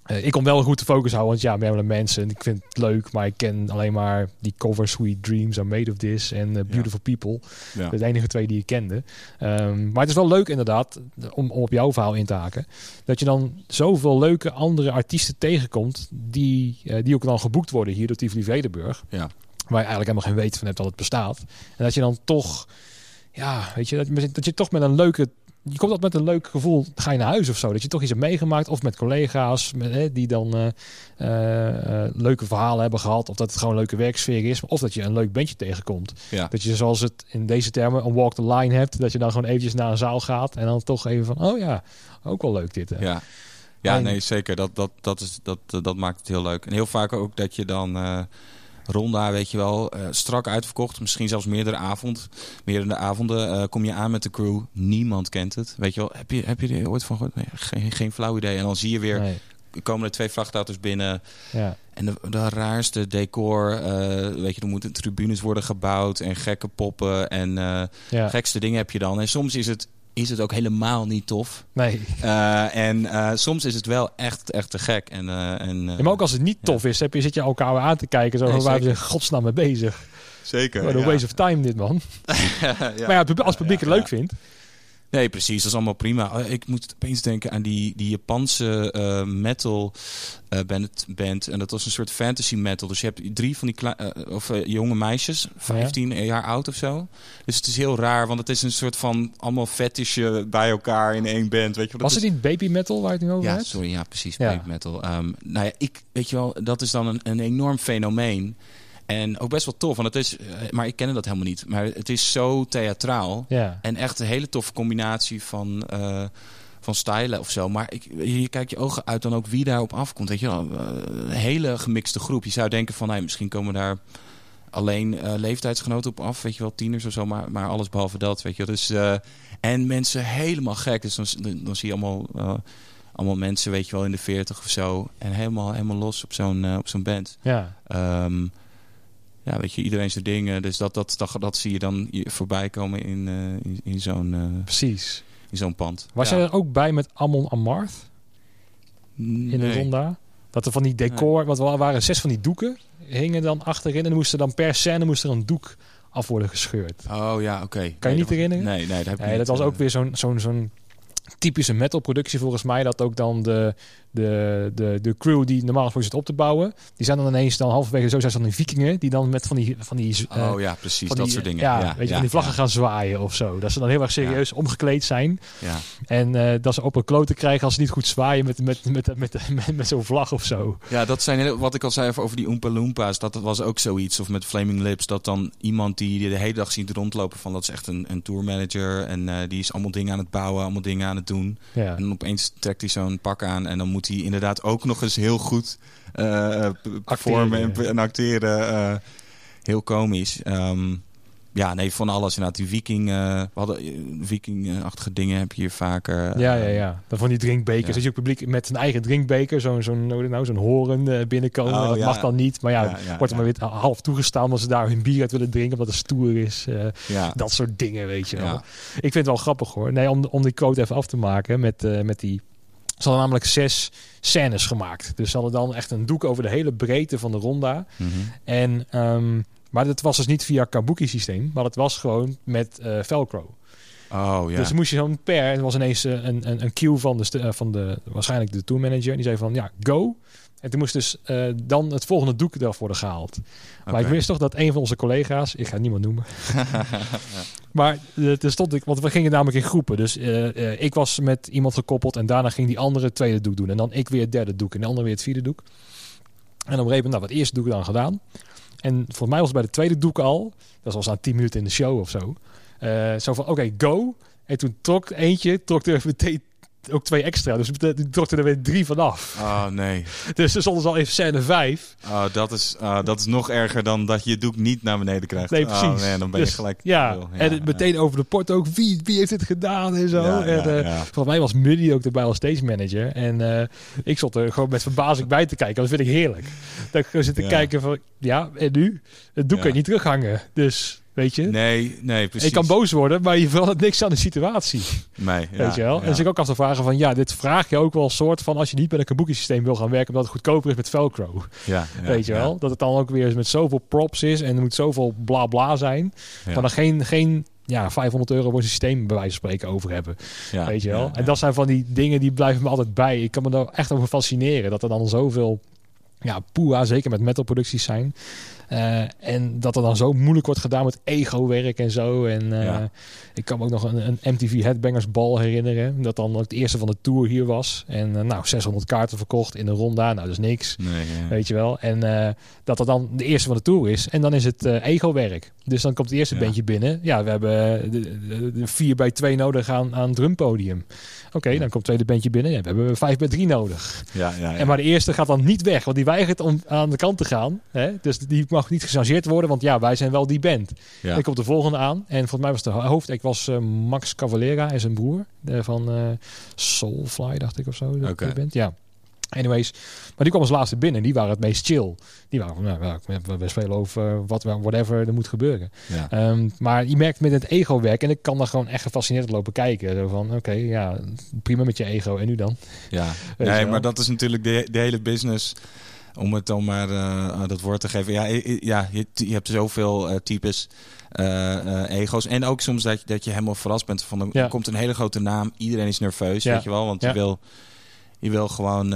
ik kon wel goed de focus houden, want ja, Marilyn Manson, ik vind het leuk, maar ik ken alleen maar die cover Sweet Dreams Are Made of This en uh, Beautiful ja. People. Ja. De enige twee die ik kende. Um, maar het is wel leuk inderdaad, om, om op jouw verhaal in te haken, dat je dan zoveel leuke andere artiesten tegenkomt die, uh, die ook dan geboekt worden hier door Tivoli Vredenburg. Ja. Waar je eigenlijk helemaal geen weten van hebt dat het bestaat. En dat je dan toch, ja, weet je, dat, dat je toch met een leuke je komt dat met een leuk gevoel, ga je naar huis of zo. Dat je toch iets hebt meegemaakt. Of met collega's met, hè, die dan uh, uh, leuke verhalen hebben gehad. Of dat het gewoon een leuke werksfeer is. Of dat je een leuk bandje tegenkomt. Ja. Dat je zoals het in deze termen een walk the line hebt. Dat je dan gewoon eventjes naar een zaal gaat. En dan toch even van, oh ja, ook wel leuk dit. Hè. Ja, ja en, nee zeker. Dat, dat, dat, is, dat, dat maakt het heel leuk. En heel vaak ook dat je dan... Uh, Ronda, weet je wel, uh, strak uitverkocht. Misschien zelfs meerdere avond, meerdere avonden uh, kom je aan met de crew. Niemand kent het. Weet je wel, heb je, heb je er ooit van gehoord? Nee, geen, geen flauw idee. En dan zie je weer, nee. komen er twee vrachtauto's binnen. Ja. En de, de raarste decor, uh, weet je, er moeten tribunes worden gebouwd en gekke poppen en ja. gekste dingen heb je dan. En soms is het is het ook helemaal niet tof. Nee. Uh, en uh, soms is het wel echt, echt te gek. En, uh, en, ja, maar ook als het niet tof is, heb je, zit je elkaar aan te kijken. Zo, nee, waar we godsnaam mee bezig. Zeker. What a waste of time dit, man. (laughs) ja. Maar ja, als het publiek het leuk vindt. Nee, precies. Dat is allemaal prima. Ik moet opeens denken aan die, die Japanse uh, metal uh, band, band. En dat was een soort fantasy metal. Dus je hebt drie van die uh, of, jonge meisjes, 15 ja. jaar oud of zo. Dus het is heel raar, want het is een soort van allemaal fetische bij elkaar in één band. Weet je wat was het niet baby metal waar het nu over ja, hebt? Sorry, ja, precies. Ja. Baby metal. Um, nou ja, ik, weet je wel, dat is dan een, een enorm fenomeen. En ook best wel tof, want het is, maar ik ken dat helemaal niet. Maar het is zo theatraal. Ja. En echt een hele toffe combinatie van, uh, van stijlen of zo. Maar ik, je kijkt je ogen uit dan ook wie daarop afkomt. Weet je wel, een hele gemixte groep. Je zou denken van, hey, misschien komen daar alleen uh, leeftijdsgenoten op af. Weet je wel, tieners of zo. Maar, maar alles behalve dat, weet je wel. Dus, uh, en mensen helemaal gek. Dus dan, dan zie je allemaal allemaal mensen, weet je wel, in de 40 of zo. En helemaal, helemaal los op zo'n uh, op zo'n band. Ja. Um, ja, weet je, iedereen zijn dingen. Dus dat, dat, dat, dat zie je dan je voorbij komen in, eh, in, in zo'n eh, Precies. in zo'n pand. Was ja. jij er ook bij met Amon Amarth in de ronda? Dat er van die decor, want er waren zes van die doeken, hingen dan achterin. En moest er dan per scène moest er een doek af worden gescheurd. Oh ja, oké. Nee, niet dat was- herinneren? Nee, nee, dat heb ik Nee, niet, dat was eh, ook weer zo'n zo'n zo'n typische metalproductie volgens mij. Dat ook dan de, de, de, de crew die normaal gesproken zit op te bouwen... die zijn dan ineens dan halverwege zo zijn ze dan die vikingen... die dan met van die... Van die eh, Oh ja, precies, van dat die, soort dingen. Ja, Ja, weet je, ja, die vlaggen gaan zwaaien of zo. Dat ze dan heel erg serieus omgekleed zijn. Ja. En eh, dat ze op een klote krijgen als ze niet goed zwaaien met, met, met, met, met, met, zo'n vlag of zo. Ja, dat zijn heel- wat ik al zei over die Oompa Loompa's. Dat, dat was ook zoiets. Of met Flaming Lips. Dat dan iemand die je de hele dag ziet rondlopen. Van dat is echt een, een tourmanager. En eh, die is allemaal dingen aan het bouwen. Allemaal dingen aan het doen. En opeens trekt hij zo'n pak aan. En dan moet hij inderdaad ook nog eens heel goed p- performen en, Acteren. en acteren. eh, heel komisch. Ehm, ja, nee, van alles inderdaad. Die viking... eh, we hadden viking-achtige dingen heb je hier vaker. Ja, ja, ja. Dan van die drinkbekers. Ja. Dat je ook publiek met zijn eigen drinkbeker, zo'n zo'n nou, zo'n horen binnenkomen. Oh, dat ja. mag dan niet. Maar ja, wordt er maar weer half toegestaan omdat ze daar hun bier uit willen drinken, omdat het stoer is. Ja. dat soort dingen, weet je wel. Ik vind het wel grappig hoor. Nee, om, om die quote even af te maken met, met die... Ze hadden namelijk zes scènes gemaakt. Dus ze hadden dan echt een doek over de hele breedte van de ronda. Mhm. En, ehm, maar dat was dus niet via kabuki systeem, maar het was gewoon met eh Velcro. Oh ja. Dus moest je zo'n per, en was ineens eh, een, een, een cue van de, eh, van de, waarschijnlijk de tourmanager. Die zei van, ja, go. En toen moest dus eh, dan het volgende doek eraf worden gehaald. Maar ik wist toch dat een van onze collega's, ik ga niemand noemen, (laughs) maar eh, toen stond ik, want we gingen namelijk in groepen. Dus eh, ik was met iemand gekoppeld en daarna ging die andere het tweede doek doen. En dan ik weer het derde doek en de andere weer het vierde doek. En op een gegeven moment, nou, het eerste doek dan gedaan. En volgens mij was het bij de tweede doek al, dat was na tien minuten in de show of zo. zo van, oké, go. En toen trok eentje, trok er meteen ook twee extra. Dus die trok er weer drie vanaf. Oh nee. (laughs) Dus er stonden ze al even scène vijf. Oh, dat, is, ah, dat is nog erger dan dat je je doek niet naar beneden krijgt. Nee, Oh, precies. nee, dan ben Dus, je gelijk... Ja, Ja, en het meteen over de port ook. Wie, wie heeft dit gedaan en zo. Ja, en, eh, ja. Volgens mij was Muddy ook erbij als stage manager. En eh, ik stond er gewoon met verbazing bij te kijken. Dat vind ik heerlijk. Dat ik gewoon zit te kijken van... Ja, en nu? Het doek kan je niet terughangen. Dus, weet je... Nee, nee, precies. Je kan boos worden, maar je verandert niks aan de situatie. Nee, weet je wel? Ja. En dus ik ook af te vragen van... Ja, dit vraag je ook wel soort van... Als je niet met een kabuki systeem wil gaan werken... omdat het goedkoper is met Velcro. ja, (laughs) ja, weet je wel? Dat het dan ook weer met zoveel props is... en er moet zoveel bla bla zijn... Maar dan geen... geen ja, 500 euro voor een systeem bij wijze van spreken over hebben. Ja, weet je wel? ja, En dat zijn van die dingen die blijven me altijd bij. Ik kan me daar echt over fascineren. Dat er dan zoveel ja, poeha, zeker met metalproducties zijn. Eh, en dat er dan zo moeilijk wordt gedaan met ego-werk en zo. En eh, Ja. ik kan me ook nog een, een MTV Headbangers Ball herinneren. Dat dan ook het eerste van de tour hier was. En eh, nou, 600 kaarten verkocht in een ronda. Nou, dat is niks. Nee, ja. Weet je wel. En dat dat dan de eerste van de tour is. En dan is het ego-werk. Dus dan komt het eerste Ja. bandje binnen. Ja, we hebben eh, de, de, de vier bij twee nodig aan, aan drumpodium. Oké, dan komt het tweede bandje binnen. Ja, we hebben vijf bij drie nodig. Ja, ja, ja. En maar de eerste gaat dan niet weg. Want die weigert om aan de kant te gaan. Hè? Dus die mag niet gechangeerd worden. Want ja, wij zijn wel die band. ja. Dan komt de volgende aan. En volgens mij was de hoofdact was eh, Max Cavalera en zijn broer. eh, van eh, Soulfly, dacht ik of zo. dat Oké. band. Ja. Anyways, maar die kwam als laatste binnen. Die waren het meest chill. Die waren van, nou, we, we spelen over wat, whatever er moet gebeuren. ja. Ehm, maar je merkt met het ego-werk, en ik kan daar gewoon echt gefascineerd lopen kijken. Zo van, oké, ja, prima met je ego. En nu dan? Ja, (laughs) nee, maar dat is natuurlijk de, de hele business. Om het dan maar eh, dat woord te geven. Ja, ja je, je hebt zoveel eh, types eh, ego's. En ook soms dat je, dat je helemaal verrast bent. Van, er Ja. komt een hele grote naam. Iedereen is nerveus, Ja. weet je wel. Want je wil... Je wil gewoon,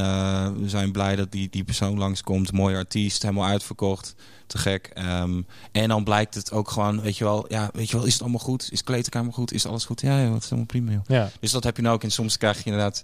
we zijn blij dat die, die persoon langskomt. Mooie artiest, helemaal uitverkocht. Te gek. Ehm, en dan blijkt het ook gewoon, weet je wel, ja, weet je wel, is het allemaal goed? Is de kleedkamer goed? Is alles goed? Ja, het is allemaal prima. joh. Ja, Dus dat heb je nou ook. En soms krijg je inderdaad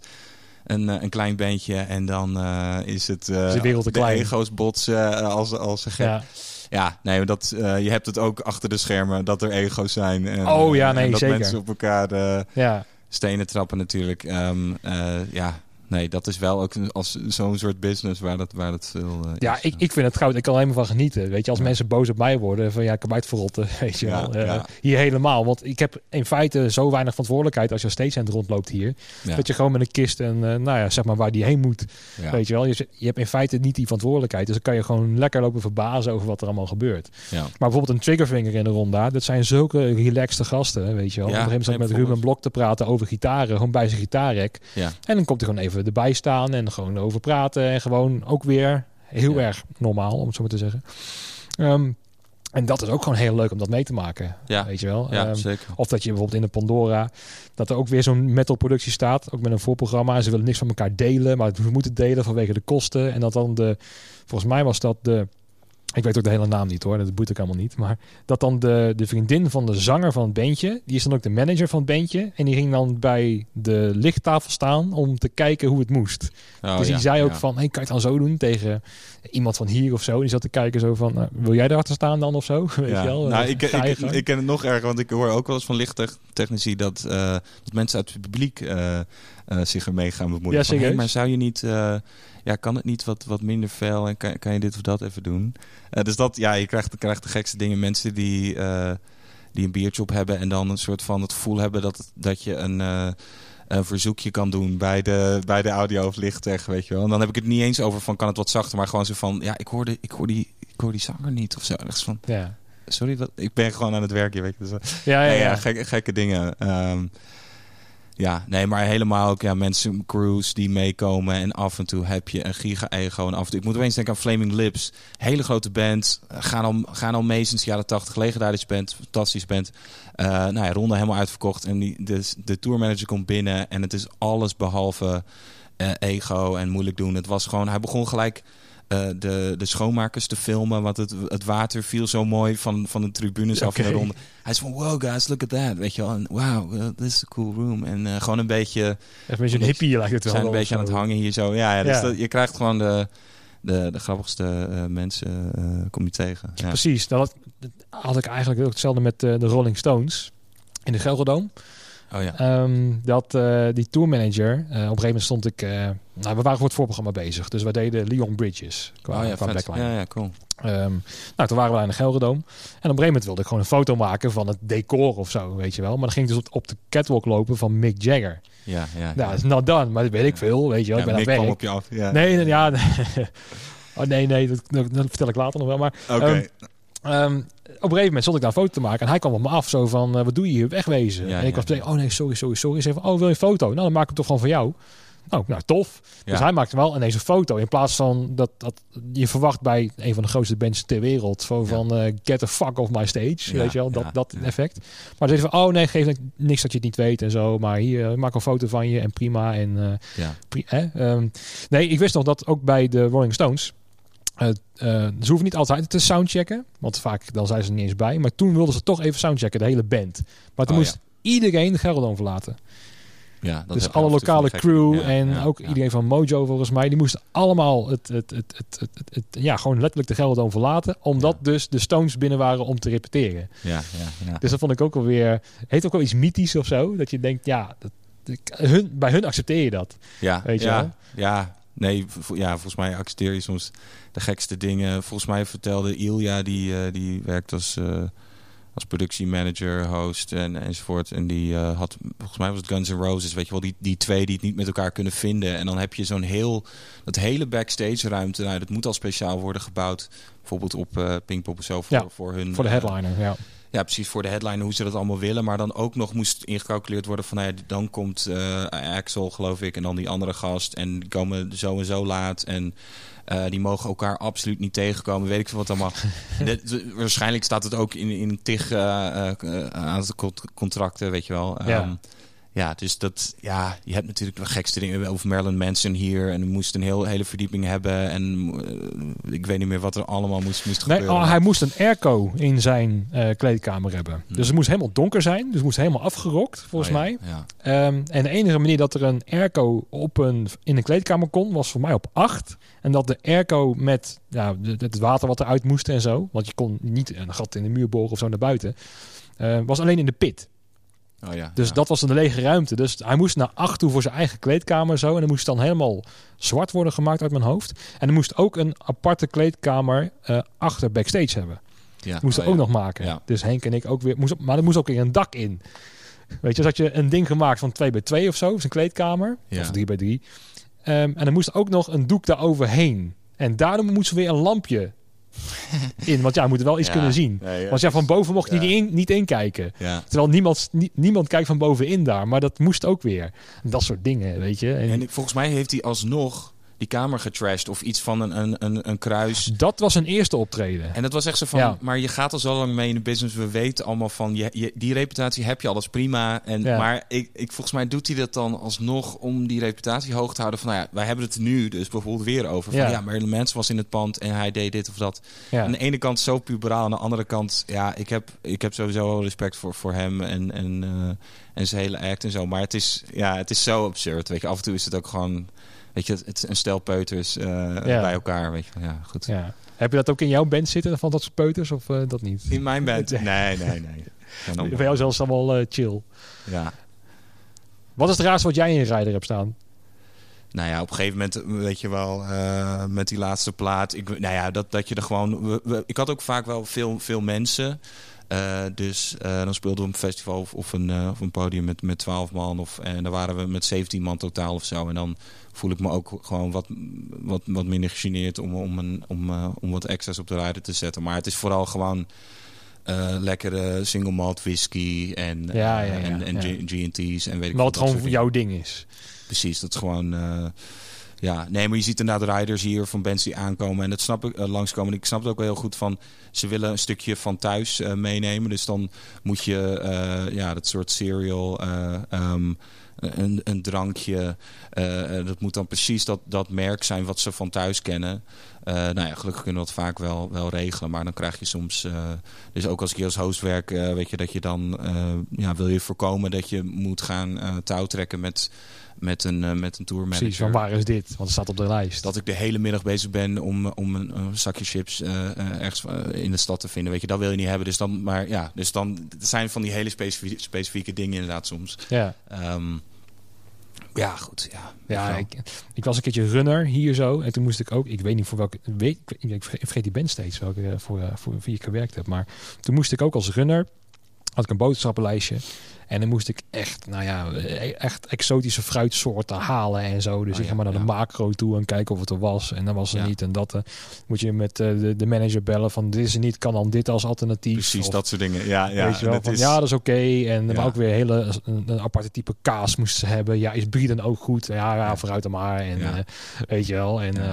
een, eh, een klein bandje en dan eh, is het eh, de wereld te klein. ego's botsen eh, als, als een gek. Ja. ja, nee, dat, eh, je hebt het ook achter de schermen dat er ego's zijn. En, Oh ja, eh, nee, en dat zeker. mensen op elkaar eh, ja. stenen trappen natuurlijk. Ehm, eh, ja, nee, dat is wel ook als zo'n soort business waar dat, waar dat veel eh, Ja, is. ik, ik vind het goud. Ik kan er helemaal van genieten. Weet je, als Ja. mensen boos op mij worden, van ja, ik heb uitverrotten, (laughs) weet je Ja, wel. Eh. Hier helemaal. Want ik heb in feite zo weinig verantwoordelijkheid als je als stagehand rondloopt hier. Dat je gewoon met een kist en, eh, nou ja, zeg maar waar die heen moet. Weet je wel. Je, je hebt in feite niet die verantwoordelijkheid. Dus dan kan je gewoon lekker lopen verbazen over wat er allemaal gebeurt. Maar bijvoorbeeld een triggerfinger in de ronda, dat zijn zulke relaxte gasten, weet je wel. Op een gegeven moment met Ruben Blok te praten over gitaren, gewoon bij zijn gitaarrek. En dan komt hij gewoon even erbij staan en gewoon over praten. En gewoon ook weer heel Ja. erg normaal, om het zo maar te zeggen. Ehm, en dat is ook gewoon heel leuk om dat mee te maken. Ja. Weet je wel. Ja, Ehm, zeker. of dat je bijvoorbeeld in de Pandora, dat er ook weer zo'n metal productie staat. Ook met een voorprogramma. En ze willen niks van elkaar delen, maar we moeten delen vanwege de kosten. En dat dan de, volgens mij was dat de, ik weet ook de hele naam niet hoor, dat boeit ook helemaal niet. Maar dat dan de, de vriendin van de zanger van het bandje, die is dan ook de manager van het bandje. En die ging dan bij de lichttafel staan om te kijken hoe het moest. Oh, dus ja, die zei ook ja. van, hey, kan je het dan zo doen tegen iemand van hier of zo? Die zat te kijken zo van, nou, wil jij daarachter staan dan of zo? (laughs) Weet Ja. je wel? Nou, ik, ik, ken het nog erger, want ik hoor ook wel eens van lichttechnici dat, eh, dat mensen uit het publiek eh, zich ermee gaan bemoeien. Ja, Van, hey, maar zou je niet, eh, ja, kan het niet wat, wat minder fel en kan, kan je dit of dat even doen? Eh, dus dat, ja, je krijgt, je krijgt de gekste dingen. Mensen die, eh, die een biertje op hebben en dan een soort van het gevoel hebben dat, dat je een... eh, een verzoekje kan doen bij de, bij de audio of lichttech, weet je wel. En dan heb ik het niet eens over van kan het wat zachter, maar gewoon zo van ja, ik hoorde, ik hoor die, ik hoor die zanger niet of zo. Echt van, ja. Sorry, dat, ik ben gewoon aan het werk, je weet je. Dus, eh, Ja, ja, ja. ja, gekke, gekke dingen. Ehm, ja, nee, maar helemaal ook ja, mensen, crews die meekomen. En af en toe heb je een giga-ego. En af en toe, ik moet opeens denken aan Flaming Lips. Hele grote band. Eh, Gaan al, gaan al mee sinds de jaren 80. Legendarische band. Fantastisch band. Eh nou ja, ronde helemaal uitverkocht. En die, de, de tourmanager komt binnen. En het is alles behalve eh, ego en moeilijk doen. Het was gewoon, hij begon gelijk eh, de, de schoonmakers te filmen. Want het, het water viel zo mooi van, van de tribunes af de Oké. ronde. Hij is van, wow guys, look at that. Weet je wel. En wow, uh, this is a cool room. En eh, gewoon een beetje, Even een beetje een hippie lijkt het we wel. zijn een beetje aan het hangen hier zo. Ja, ja, dus Ja. Dat, je krijgt gewoon de, de, de grappigste eh, mensen eh, kom je tegen. Ja. Precies, dat had, dat had ik eigenlijk ook hetzelfde met eh, de Rolling Stones in de Gelredome. Oh ja. Ehm, dat eh, die tourmanager, eh, op een gegeven moment stond ik, eh, nou we waren voor het voorprogramma bezig, dus wij deden Leon Bridges qua, oh ja, qua vet. backline. Ja, ja, cool. Ehm, nou, toen waren we daar in de Gelredome. En op een gegeven moment wilde ik gewoon een foto maken van het decor of zo, weet je wel. Maar dan ging ik dus op, op de catwalk lopen van Mick Jagger. Ja, ja. Nou, dat is not done, maar dat weet ik veel, weet je wel. ja, ik ben Mick aan op je af. Ja. Nee, nee, ja. (laughs) Oh nee, nee, dat, dat, dat vertel ik later nog wel. Maar Oké. Ehm, Ehm, op een gegeven moment stond ik daar een foto te maken en hij kwam op me af zo van, eh, wat doe je hier, wegwezen. Ja, en ik was meteen, oh nee, sorry, sorry, sorry. Ze zei van, oh wil je een foto? Nou, dan maak ik hem toch gewoon van jou. Oh, nou tof. Dus hij maakte wel ineens een foto. In plaats van dat, dat je verwacht bij een van de grootste bands ter wereld. Zo van eh, get the fuck off my stage. Ja, weet je wel, dat, dat effect. Maar ze zei van, oh nee, geef niks dat je het niet weet en zo. Maar hier, eh, maak een foto van je en prima. En eh, Ja. Pri- hè? Ehm, nee, ik wist nog dat ook bij de Rolling Stones. Eh, eh, ze hoeven niet altijd te soundchecken. Want vaak dan zijn ze er niet eens bij. Maar toen wilden ze toch even soundchecken, de hele band. Maar toen Oh, moest iedereen de Gelredome verlaten. Ja, dat dus alle lokale crew. Ja, en ja, ook iedereen van Mojo volgens mij. Die moesten allemaal het, het, het, het, het, het- het- ja, gewoon letterlijk de Gelredome verlaten. Omdat dus de Stones binnen waren om te repeteren. Ja, ja, ja. Dus dat vond ik ook alweer... Heeft ook wel iets mythisch of zo. Dat je denkt, ja... Dat, hun, bij hun accepteer je dat. Ja, Weet je ja, wel? ja. Nee, ja, volgens mij accepteer je soms de gekste dingen. Volgens mij vertelde Ilja, die, eh, die werkt als, eh, als productiemanager, host en, enzovoort. En die eh, had, volgens mij was het Guns N' Roses, weet je wel, die, die twee die het niet met elkaar kunnen vinden. En dan heb je zo'n heel, dat hele backstage ruimte, nou, dat moet al speciaal worden gebouwd. Bijvoorbeeld op eh Pinkpop of zo, voor, Ja, voor hun... Voor de headliner, ja. ja, precies voor de headline hoe ze dat allemaal willen. Maar dan ook nog moest ingecalculeerd worden van... Nou ja, dan komt Axel, geloof ik, en dan die andere gast. En die komen zo en zo laat. En eh, die mogen elkaar absoluut niet tegenkomen. Weet ik veel wat allemaal. (laughs) De- waarschijnlijk staat het ook in, in tig eh, eh, aantal cont- contracten, weet je wel. Ja. Ja, dus dat, ja, je hebt natuurlijk de gekste dingen over Marilyn Manson hier. En we moesten een heel, hele verdieping hebben. En eh, ik weet niet meer wat er allemaal moest, moest Nee, gebeuren. oh, hij moest een airco in zijn eh, kleedkamer hebben. Hmm. Dus het moest helemaal donker zijn. Dus het moest helemaal afgerokt, volgens Oh, ja, mij. Ja. Ehm, en de enige manier dat er een airco op een, in een kleedkamer kon, was voor mij op 8. En dat de airco met ja, het water wat eruit moest en zo. Want je kon niet een gat in de muur boren of zo naar buiten. eh, was alleen in de pit. Oh ja. Dus ja. dat was een lege ruimte. Dus hij moest naar acht toe voor zijn eigen kleedkamer zo. En dan moest dan helemaal zwart worden gemaakt uit mijn hoofd. En er moest ook een aparte kleedkamer eh, achter backstage hebben. ja. Moesten oh, ook ja. nog maken. Dus Henk en ik ook weer. Moest, maar er moest ook weer een dak in. Weet je, dus had je een ding gemaakt van 2 bij 2 of zo. Een kleedkamer. Of 3 bij 3. Ehm, en er moest ook nog een doek daaroverheen. En daarom moest er weer een lampje (laughs) in. Want ja, we moeten wel iets Ja. kunnen zien. Nee. Want ja, van boven mocht je Ja. niet, in, niet inkijken. Terwijl niemand, nie- niemand kijkt van bovenin daar. Maar dat moest ook weer. Dat soort dingen, weet je. En volgens mij heeft hij alsnog die kamer getrashed of iets van een, een, een, een kruis. dat was een eerste optreden. En dat was echt zo van, Ja. maar je gaat al zo lang mee in de business. We weten allemaal van, je, je, die reputatie heb je alles prima. En, Ja. Maar ik, ik, volgens mij doet hij dat dan alsnog om die reputatie hoog te houden. Van, nou ja, wij hebben het nu dus bijvoorbeeld weer over. Van, Ja. ja, Marilyn Manson was in het pand en hij deed dit of dat. Ja. Aan de ene kant zo puberaal, aan de andere kant... Ja, ik heb, ik heb sowieso wel respect voor, voor hem en, en, eh, en zijn hele act en zo. Maar het is, ja, het is zo absurd, weet je. Af en toe is het ook gewoon... Weet je, het is een stel peuters eh, bij elkaar, weet je. Ja, goed. Ja. Heb je dat ook in jouw band zitten van dat soort peuters of eh, dat niet? In mijn band? (laughs) Nee. Nee, nee, allemaal- Voor jou zelfs allemaal eh, chill. Ja. Wat is het raarste wat jij in je rijder hebt staan? Nou ja, op een gegeven moment, weet je wel, met die laatste plaat. Ik, nou ja, dat, dat je er gewoon... we- we- ik had ook vaak wel veel, veel mensen. Eh, dus eh, dan speelden we op een festival of, of, een, eh, of een podium met, met 12 man. Of, en dan waren we met 17 man totaal of zo. En dan voel ik me ook gewoon wat, wat, wat minder gegeneerd om, om, een, om, om wat extra's op de rijder te zetten. Maar het is vooral gewoon lekkere single malt whisky en, Ja, ja, ja, en, en G&T's en weet ik Wat wat gewoon jouw ding is. Precies, dat is gewoon. Eh, ja, nee, maar je ziet inderdaad riders hier van bands die aankomen. En dat snap ik uh, langskomen. Ik snap het ook wel heel goed van. Ze willen een stukje van thuis eh, meenemen. Dus dan moet je eh, ja, dat soort cereal. eh, ehm, een, drankje. eh, eh, dat moet dan precies dat, dat merk zijn wat ze van thuis kennen. Eh, nou ja, gelukkig kunnen we dat vaak wel, wel regelen. Maar dan krijg je soms. eh, dus ook als ik hier als host werk, eh, weet je dat je dan. eh, ja, wil je voorkomen dat je moet gaan eh touwtrekken met met een, uh, met een tourmanager. Precies, van waar is dit? Want het staat op de lijst. Dat ik de hele middag bezig ben om, om een, een zakje chips uh, ergens in de stad te vinden. Weet je, dat wil je niet hebben. Dus dan, maar ja, dus dan het zijn van die hele specifieke, specifieke dingen inderdaad soms. Ja. Um, ja, goed. Ja, ja ik, ik, was een keertje runner hier zo. En toen moest ik ook, ik weet niet voor welke, weet, ik vergeet die band steeds welke voor, voor wie ik gewerkt heb. Maar toen moest ik ook als runner, had ik een boodschappenlijstje. En dan moest ik echt, nou ja, echt exotische fruitsoorten halen en zo. Dus oh, ik ga ja, maar naar ja. de macro toe en kijken of het er was. En dan was er Ja. niet. En dat uh, moet je met uh, de, de, manager bellen van dit is er niet, kan dan dit als alternatief. Precies, of, dat soort dingen. Ja, ja. Weet je wel, dat van, is... ja, dat is oké. Okay. En maar ook weer hele, een, een aparte type kaas moesten ze hebben. Ja, is brie dan ook goed? Ja, ja, vooruit dan maar. En uh, weet je wel. En uh,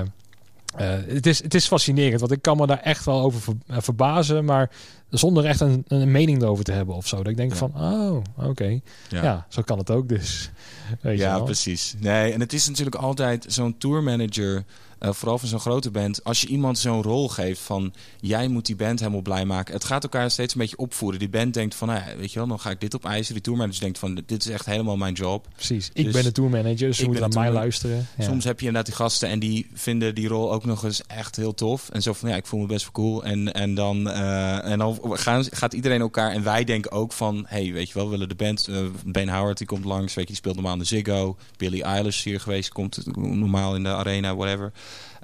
het, is, het is fascinerend, want ik kan me daar echt wel over ver, uh, verbazen, maar zonder echt een, een mening erover te hebben of zo. Dat ik denk Ja. van, oh, oké. Okay. Ja. ja. zo kan het ook dus. (laughs) Weet ja, precies. Nee, en het is natuurlijk altijd zo'n tourmanager, uh, vooral van zo'n grote band. Als je iemand zo'n rol geeft van, jij moet die band helemaal blij maken. Het gaat elkaar steeds een beetje opvoeden. Die band denkt van, nou weet je wel, dan ga ik dit op eisen. Die tourmanager denkt van, dit is echt helemaal mijn job. Precies. Ik Dus ben de tourmanager, dus ze moeten naar mij luisteren. Ja. Soms heb je inderdaad die gasten en die vinden die rol ook nog eens echt heel tof. En zo van, ja, ik voel me best wel cool. En, en dan, uh, en dan gaan, gaat iedereen elkaar... En wij denken ook van, hey, weet je wel, we willen de band... Uh, ben Howard, die komt langs, weet je, die speelt normaal in de Ziggo. Billy Eilish is hier geweest, komt normaal in de arena, whatever.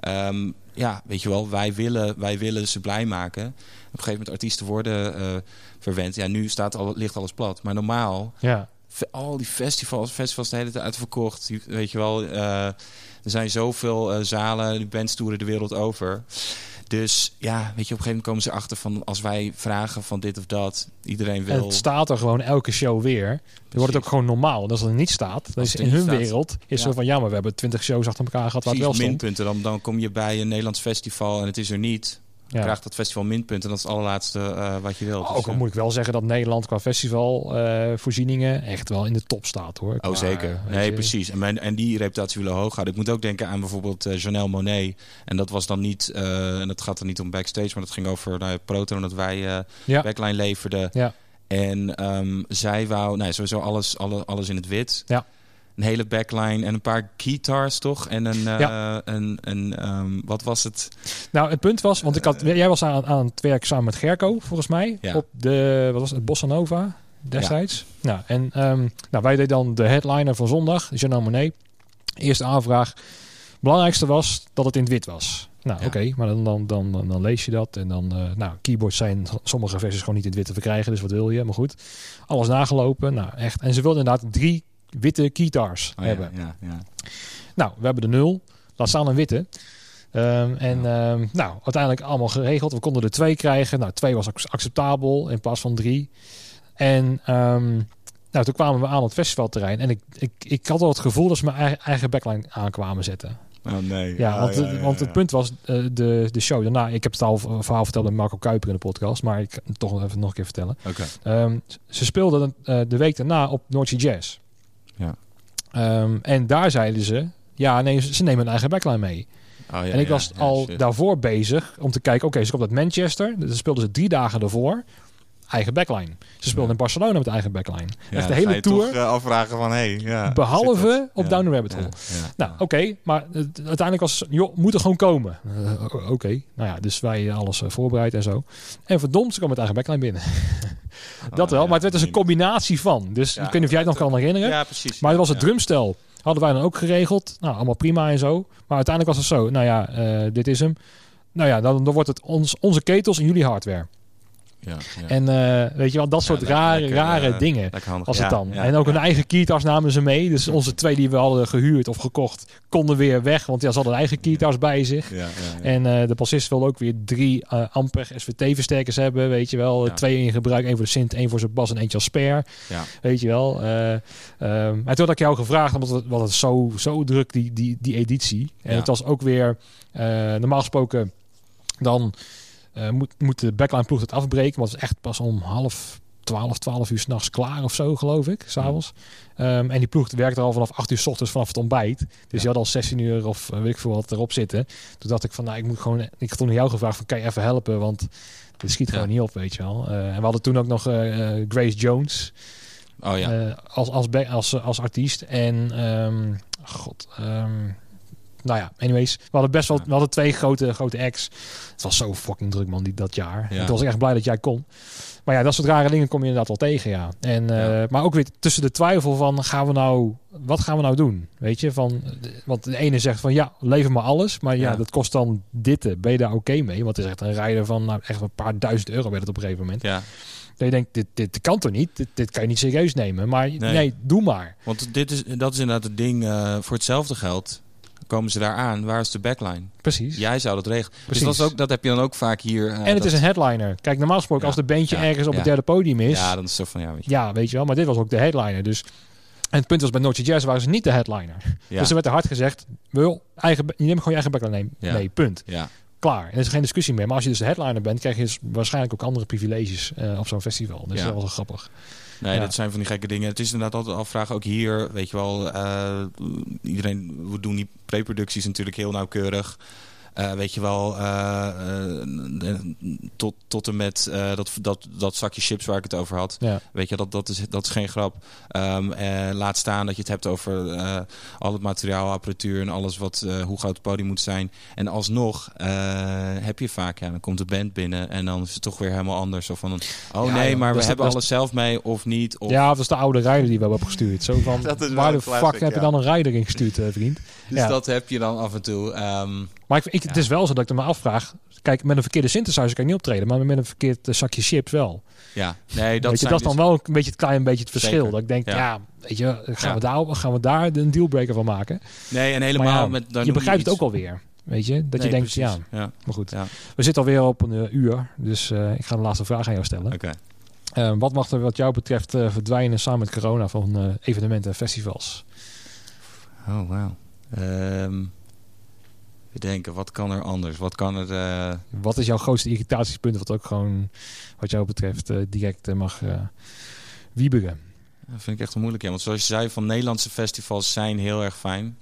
Um, ja, weet je wel, wij willen, wij willen ze blij maken. Op een gegeven moment artiesten worden uh, verwend. Ja, nu staat al, ligt alles plat. Maar normaal, ja. al die festivals, festivals de hele tijd uitverkocht. Weet je wel, uh, er zijn zoveel uh, zalen, die bands toeren de wereld over. Dus ja, weet je, op een gegeven moment komen ze achter van als wij vragen van dit of dat, iedereen wil. En het staat er gewoon elke show weer. Dan wordt het ook gewoon normaal. En als het er niet staat, dan is in hun staat. wereld is ja. zo van ja, maar we hebben twintig shows achter elkaar gehad waar het wel stond. minpunten. Dan, dan kom je bij een Nederlands festival en het is er niet. Ja. krijgt dat festival minpunten. Dat is het allerlaatste uh, wat je wilt. Oh, ook al moet ik wel zeggen dat Nederland qua festivalvoorzieningen echt wel in de top staat hoor. Oh zeker. Nee, je. precies. En, mijn, en die reputatie willen hoog houden. Ik moet ook denken aan bijvoorbeeld uh, Janelle Monet. En dat was dan niet, en dat gaat dan niet om backstage, maar dat ging over nou, Proton, dat wij ja. backline leverden. Ja. En um, zij wou, nou, sowieso alles, alles, alles in het wit. Ja. Een hele backline en een paar guitars toch? En een, uh, ja. een, een um, wat was het? Nou, het punt was, want ik had, jij was aan, aan het werk samen met Gerco, volgens mij. Ja. Op de, wat was het, Bossa Nova? destijds. Nou, en ehm, nou, wij deden dan de headliner van zondag, Jean Monnet. Eerste aanvraag. Belangrijkste was dat het in het wit was. Nou, Ja. oké, maar dan, dan, dan, dan, dan lees je dat. En dan, eh, nou, keyboards zijn sommige versies gewoon niet in het wit te verkrijgen. Dus wat wil je? Maar goed, alles nagelopen. Nou, echt. En ze wilden inderdaad drie witte guitars Oh, hebben. Ja, ja, ja. Nou, we hebben de nul. Laat staan een witte. Ehm, en ehm, nou, uiteindelijk allemaal geregeld. We konden er twee krijgen. Nou, twee was ac- acceptabel in plaats van drie. En ehm, nou, toen kwamen we aan het festivalterrein. En ik, ik, ik had al het gevoel dat ze mijn eigen, eigen backline aankwamen zetten. Oh nee. Ja, Ah, want, ja, ja, want het punt was, eh, de, de show daarna... Ik heb het al verhaal verteld met Marco Kuiper in de podcast. Maar ik kan het toch even nog een keer vertellen. Oké. Ehm, ze speelden eh, de week daarna op Noordse Jazz. Ehm, en daar zeiden ze... Ja, nee, ze nemen een eigen backline mee. Oh, ja, en ik was ja, al shit. daarvoor bezig om te kijken... Oké, ze komt uit Manchester. Dus speelden ze drie dagen daarvoor. Eigen backline. Ze speelden in Barcelona met eigen backline. Ja, Echt de hele tour. toch, eh, afvragen van, hey, ja, Behalve op Down the Rabbit Hole. Nou, oké, maar uiteindelijk was joh, moet er gewoon komen. Eh, oké, nou ja, dus wij alles eh, voorbereid en zo. En verdomd, ze kwam met eigen backline binnen. (laughs) dat wel, ja, maar het werd dus een combinatie van. Dus ik weet niet of jij het nog kan herinneren. Ja, precies. Maar het was het drumstel. Hadden wij dan ook geregeld. Nou, allemaal prima en zo. Maar uiteindelijk was het zo. Nou ja, dit is hem. Nou ja, dan, dan wordt het ons, onze ketels en jullie hardware. Ja, ja. En eh, weet je wel, dat soort rare, lekker, rare eh, dingen. Was Ja, het dan. en ook een eigen keytars namen ze mee. Dus onze twee die we hadden gehuurd of gekocht, konden weer weg. Want ja, ze hadden eigen keytars bij zich. Ja, ja, ja. En eh, de bassist wilde ook weer drie Ampeg SVT-versterkers hebben, weet je wel. Twee in gebruik, één voor de synth, één voor zijn bas en eentje als spare. Ja. Weet je wel. Ehm, en toen had ik jou gevraagd, omdat het, het zo, zo druk, die, die, die editie. En het was ook weer, normaal gesproken, dan eh, moet, moet de backline ploeg het afbreken. Want het is echt pas om half 12, 12 uur s'nachts klaar of zo, geloof ik, s'avonds. Ehm en die ploeg werkte al vanaf 8 uur s ochtends vanaf het ontbijt. Dus Ja. die had al 16 uur of eh, weet ik veel wat erop zitten. Toen dacht ik van, nou, ik moet gewoon... Ik had toen aan jou gevraagd van, kan je even helpen? Want dit schiet Ja. gewoon niet op, weet je wel. Eh, en we hadden toen ook nog Grace Jones Oh ja. als, als, be- als, als artiest. En, ehm, god... ehm, nou ja, anyways. We hadden best wel... We hadden twee grote, grote acts. Het was zo fucking druk, man, die, dat jaar. Toen was ik echt blij dat jij kon. Maar ja, dat soort rare dingen kom je inderdaad wel tegen, ja. En, eh. Maar ook weer tussen de twijfel van, gaan we nou... Wat gaan we nou doen? Weet je, van... Want de ene zegt van, ja, lever maar alles. Maar ja, Ja. dat kost dan dit. eh, Ben je daar oké mee? Want het is echt een rijder van, nou, echt een paar duizend euro werd het op een gegeven moment. ja. Dat je denkt, dit, dit kan toch niet? Dit, dit kan je niet serieus nemen. Maar nee, doe maar. Want dit is, dat is inderdaad het ding. eh, voor hetzelfde geld komen ze daar aan. Waar is de backline? Precies. Jij zou dat regelen. Dus Precies. dat, is ook, dat heb je dan ook vaak hier. eh, en het dat- is een headliner. Kijk, normaal gesproken Ja, als de bandje ja, ergens op het derde podium is... Ja, dan is het zo van ja, weet je. Ja, weet je wel. Maar dit was ook de headliner. Dus... En het punt was, bij Noordje Jazz waren ze niet de headliner. Dus er werd er hard gezegd, wil, eigen, je neemt gewoon je eigen backline. Nee, punt. ja. Klaar. En er is geen discussie meer. Maar als je dus de headliner bent, krijg je dus waarschijnlijk ook andere privileges eh, op zo'n festival. Dus Ja. dat was wel grappig. Nee, Ja. dat zijn van die gekke dingen. Het is inderdaad altijd afvragen, ook hier, weet je wel, eh, iedereen, we doen die preproducties natuurlijk heel nauwkeurig. Eh, weet je wel, eh, eh, tot, tot en met eh, dat, dat, dat zakje chips waar ik het over had. Ja. Weet je, dat, dat, is, dat is geen grap. Ehm, eh, laat staan dat je het hebt over eh, al het materiaal, apparatuur en alles wat, eh, hoe groot het podium moet zijn. En alsnog eh, heb je vaak, ja, dan komt de band binnen en dan is het toch weer helemaal anders. Of van, oh Ja, nee, joh, maar we hebben alles zelf mee of niet. Of, ja, dat is de oude rijder die we hebben opgestuurd. Zo van, (laughs) Dat is wel waar de fuck classic, heb je dan een rijder ingestuurd, eh, vriend? Dus Ja. dat heb je dan af en toe. ehm, Maar ik, ik, het is wel zo dat ik me afvraag. Kijk, met een verkeerde synthesizer kan je niet optreden, maar met een verkeerd eh, zakje chips wel. ja, nee, dat weet je, dat is dan dus- wel een beetje het klein beetje het verschil. Zeker. Dat ik denk, ja, Ja. weet je, gaan, we daar, gaan we daar een dealbreaker van maken? Nee, en helemaal met. dan je begrijpt het ook alweer. Weet je, dat je denkt, ja, ja. maar goed. Ja. We zitten alweer op een eh, uur, dus eh, ik ga de laatste vraag aan jou stellen. Oké. Eh, wat mag er wat jou betreft verdwijnen samen met corona van evenementen en festivals? Oh, wauw. Ehm we denken, wat kan er anders? Wat kan er... eh, Wat is jouw grootste irritatiepunt wat ook gewoon wat jou betreft eh, direct eh, mag wieberen? Dat vind ik echt een moeilijk. Ja. Want zoals je zei, van Nederlandse festivals zijn heel erg fijn.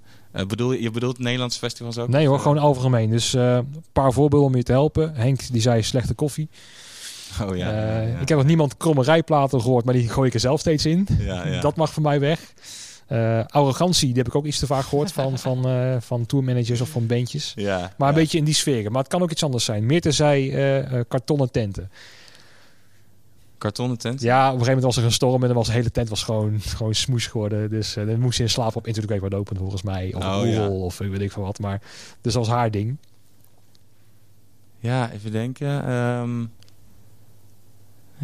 Bedoel, je je bedoelt Nederlandse festivals ook? Nee hoor, Of, gewoon algemeen. Dus een paar voorbeelden om je te helpen. Henk die zei slechte koffie. (laughs) Oh ja. Ja, ja. Ik heb nog niemand kromme rijplaten gehoord, maar die gooi ik er zelf steeds in. Ja, ja. (laughs) Dat mag voor mij weg. Eh, arrogantie, die heb ik ook iets te vaak gehoord van, van, eh, van tourmanagers of van bandjes. Ja, Maar een beetje in die sferen. Maar het kan ook iets anders zijn. Meer te zij eh, kartonnen tenten. kartonnen tent? Ja, op een gegeven moment was er een storm en dan was de hele tent was gewoon, (laughs) gewoon smoes geworden. Dus uh, dan moest ze in slaap op Into the Great Wide Open volgens mij. Of Oh, ja. of weet ik veel wat. Maar, dus dat was haar ding. Ja, even denken. Ehm,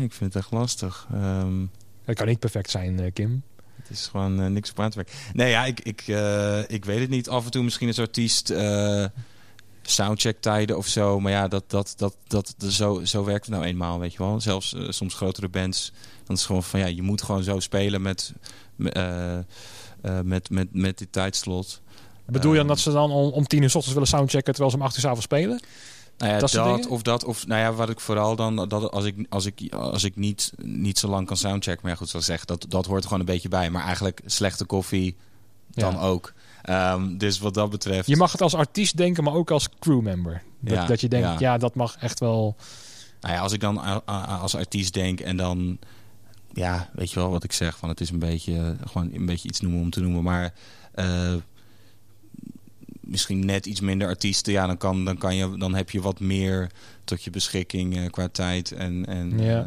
ik vind het echt lastig. Ehm, Dat kan niet perfect zijn, Kim. Het is gewoon eh, niks op aan te werken. Nee, ja, ik, ik, eh, ik weet het niet. Af en toe misschien als artiest eh soundcheck tijden of zo. Maar ja, dat, dat, dat, dat, zo, zo werkt het nou eenmaal, weet je wel. Zelfs soms grotere bands. Dan is het gewoon van, ja, je moet gewoon zo spelen met, met, eh, met, met, met dit tijdslot. Bedoel je dan Ehm, dat ze dan om, om tien uur s ochtends willen soundchecken terwijl ze om acht uur 's avonds spelen? Nou ja, Dat of dat, of nou ja, wat ik vooral dan, dat als ik, als ik, als ik niet, niet zo lang kan soundchecken, maar ja, goed, zoals ik zeg, dat, dat hoort er gewoon een beetje bij. Maar eigenlijk slechte koffie dan Ja. ook. Ehm, dus wat dat betreft. Je mag het als artiest denken, maar ook als crewmember. Dat, Ja, dat je denkt, ja. dat mag echt wel... Nou ja, als ik dan als artiest denk en dan, ja, weet je wel wat ik zeg, van het is een beetje, gewoon een beetje iets noemen om te noemen, maar eh, misschien net iets minder artiesten, ja, dan kan, dan kan je, dan heb je wat meer tot je beschikking eh, qua tijd en, en Ja. eh,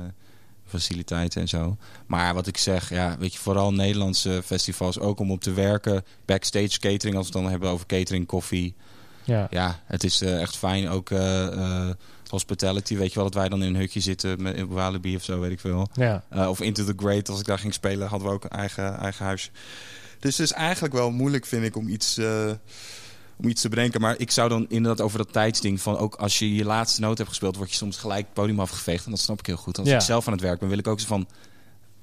faciliteiten en zo. Maar wat ik zeg, ja, weet je, vooral Nederlandse festivals ook om op te werken, backstage catering, als we het dan hebben over catering, koffie, Ja, ja, het is eh, echt fijn. Ook hospitality, weet je wel, dat wij dan in een hutje zitten met in Walibi of zo, weet ik veel. ja. Of Into the Great, als ik daar ging spelen, hadden we ook een eigen, eigen huis. Dus het is eigenlijk wel moeilijk, vind ik, om iets, om iets te bedenken. Maar ik zou dan inderdaad over dat tijdsding van... ook als je je laatste noot hebt gespeeld... word je soms gelijk het podium afgeveegd. En dat snap ik heel goed. Als Ja. ik zelf aan het werk ben, wil ik ook zo van...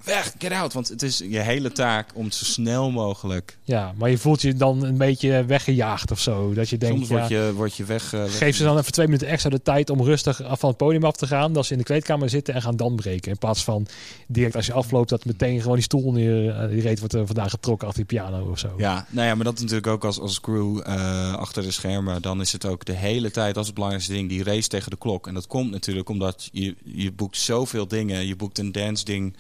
weg, get out. Want het is je hele taak om het zo snel mogelijk... ja, maar je voelt je dan een beetje weggejaagd of zo. Dat je denkt, soms word, je, word je weg... eh, weg- geef ze dan even twee minuten extra de tijd om rustig af van het podium af te gaan. Dat ze in de kleedkamer zitten en gaan dan breken. In plaats van direct als je afloopt dat meteen gewoon die stoel neer, eh, die reet wordt er vandaag getrokken achter die piano of zo. Ja, nou ja, maar dat is natuurlijk ook als, als crew eh, achter de schermen. Dan is het ook de hele tijd, dat is het belangrijkste ding, die race tegen de klok. En dat komt natuurlijk omdat je, je boekt zoveel dingen. Je boekt een dance ding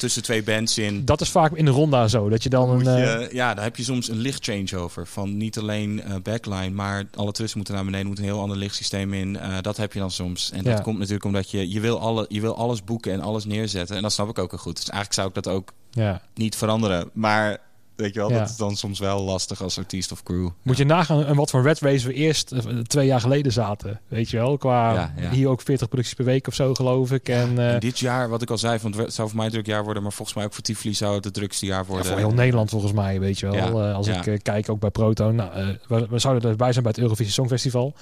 tussen twee bands in. Dat is vaak in de ronda zo. Dat je dan een. je, eh, ja, daar heb je soms een licht changeover. Van niet alleen eh, backline, maar alle tussen moeten naar beneden. moet een heel ander lichtsysteem in. Eh, dat heb je dan soms. En dat komt natuurlijk omdat je, je, wil alle, je wil alles boeken en alles neerzetten. En dat snap ik ook heel goed. Dus eigenlijk zou ik dat ook ja. niet veranderen. Maar weet je wel, Ja. dat is dan soms wel lastig als artiest of crew. Moet je nagaan en wat voor red race we eerst eh, twee jaar geleden zaten. Weet je wel, qua Ja, hier ook 40 producties per week of zo geloof ik. En, eh, En dit jaar, wat ik al zei, van het zou voor mij een druk jaar worden, maar volgens mij ook voor Tivoli zou het het drukste jaar ja, worden. voor heel Nederland volgens mij, weet je wel. Eh, als ik eh, kijk ook bij Proto. Nou, eh, we, we zouden erbij zijn bij het Eurovisie Songfestival.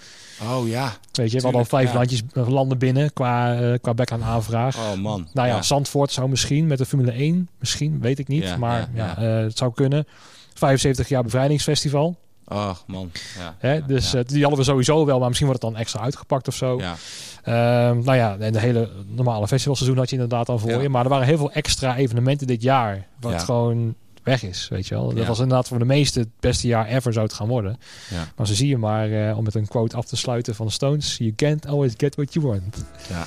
Oh ja. Weet je, we hadden al vijf ja. landjes, eh, landen binnen qua, eh qua back aan aanvraag. Oh man. Nou ja, Zandvoort zou misschien met de Formule 1, misschien, weet ik niet. Ja, maar ja, eh, het zou kunnen. 75 jaar bevrijdingsfestival. Oh man. Ja. Hè? dus ja. die hadden we sowieso wel, maar misschien wordt het dan extra uitgepakt of zo. ja. Ehm, nou ja, en de hele normale festivalseizoen had je inderdaad dan voor je. Maar er waren heel veel extra evenementen dit jaar. Wat gewoon weg is, weet je wel. Dat Ja. was inderdaad voor de meeste het beste jaar ever zou het gaan worden. Ja. Maar zo zie je maar, eh, om met een quote af te sluiten van de Stones. You can't always get what you want. Ja.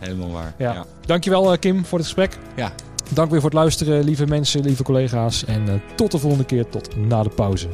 Helemaal waar. Ja. Ja. Dankjewel eh, Kim voor het gesprek. Ja. Dank weer voor het luisteren, lieve mensen, lieve collega's. En eh, tot de volgende keer, tot na de pauze.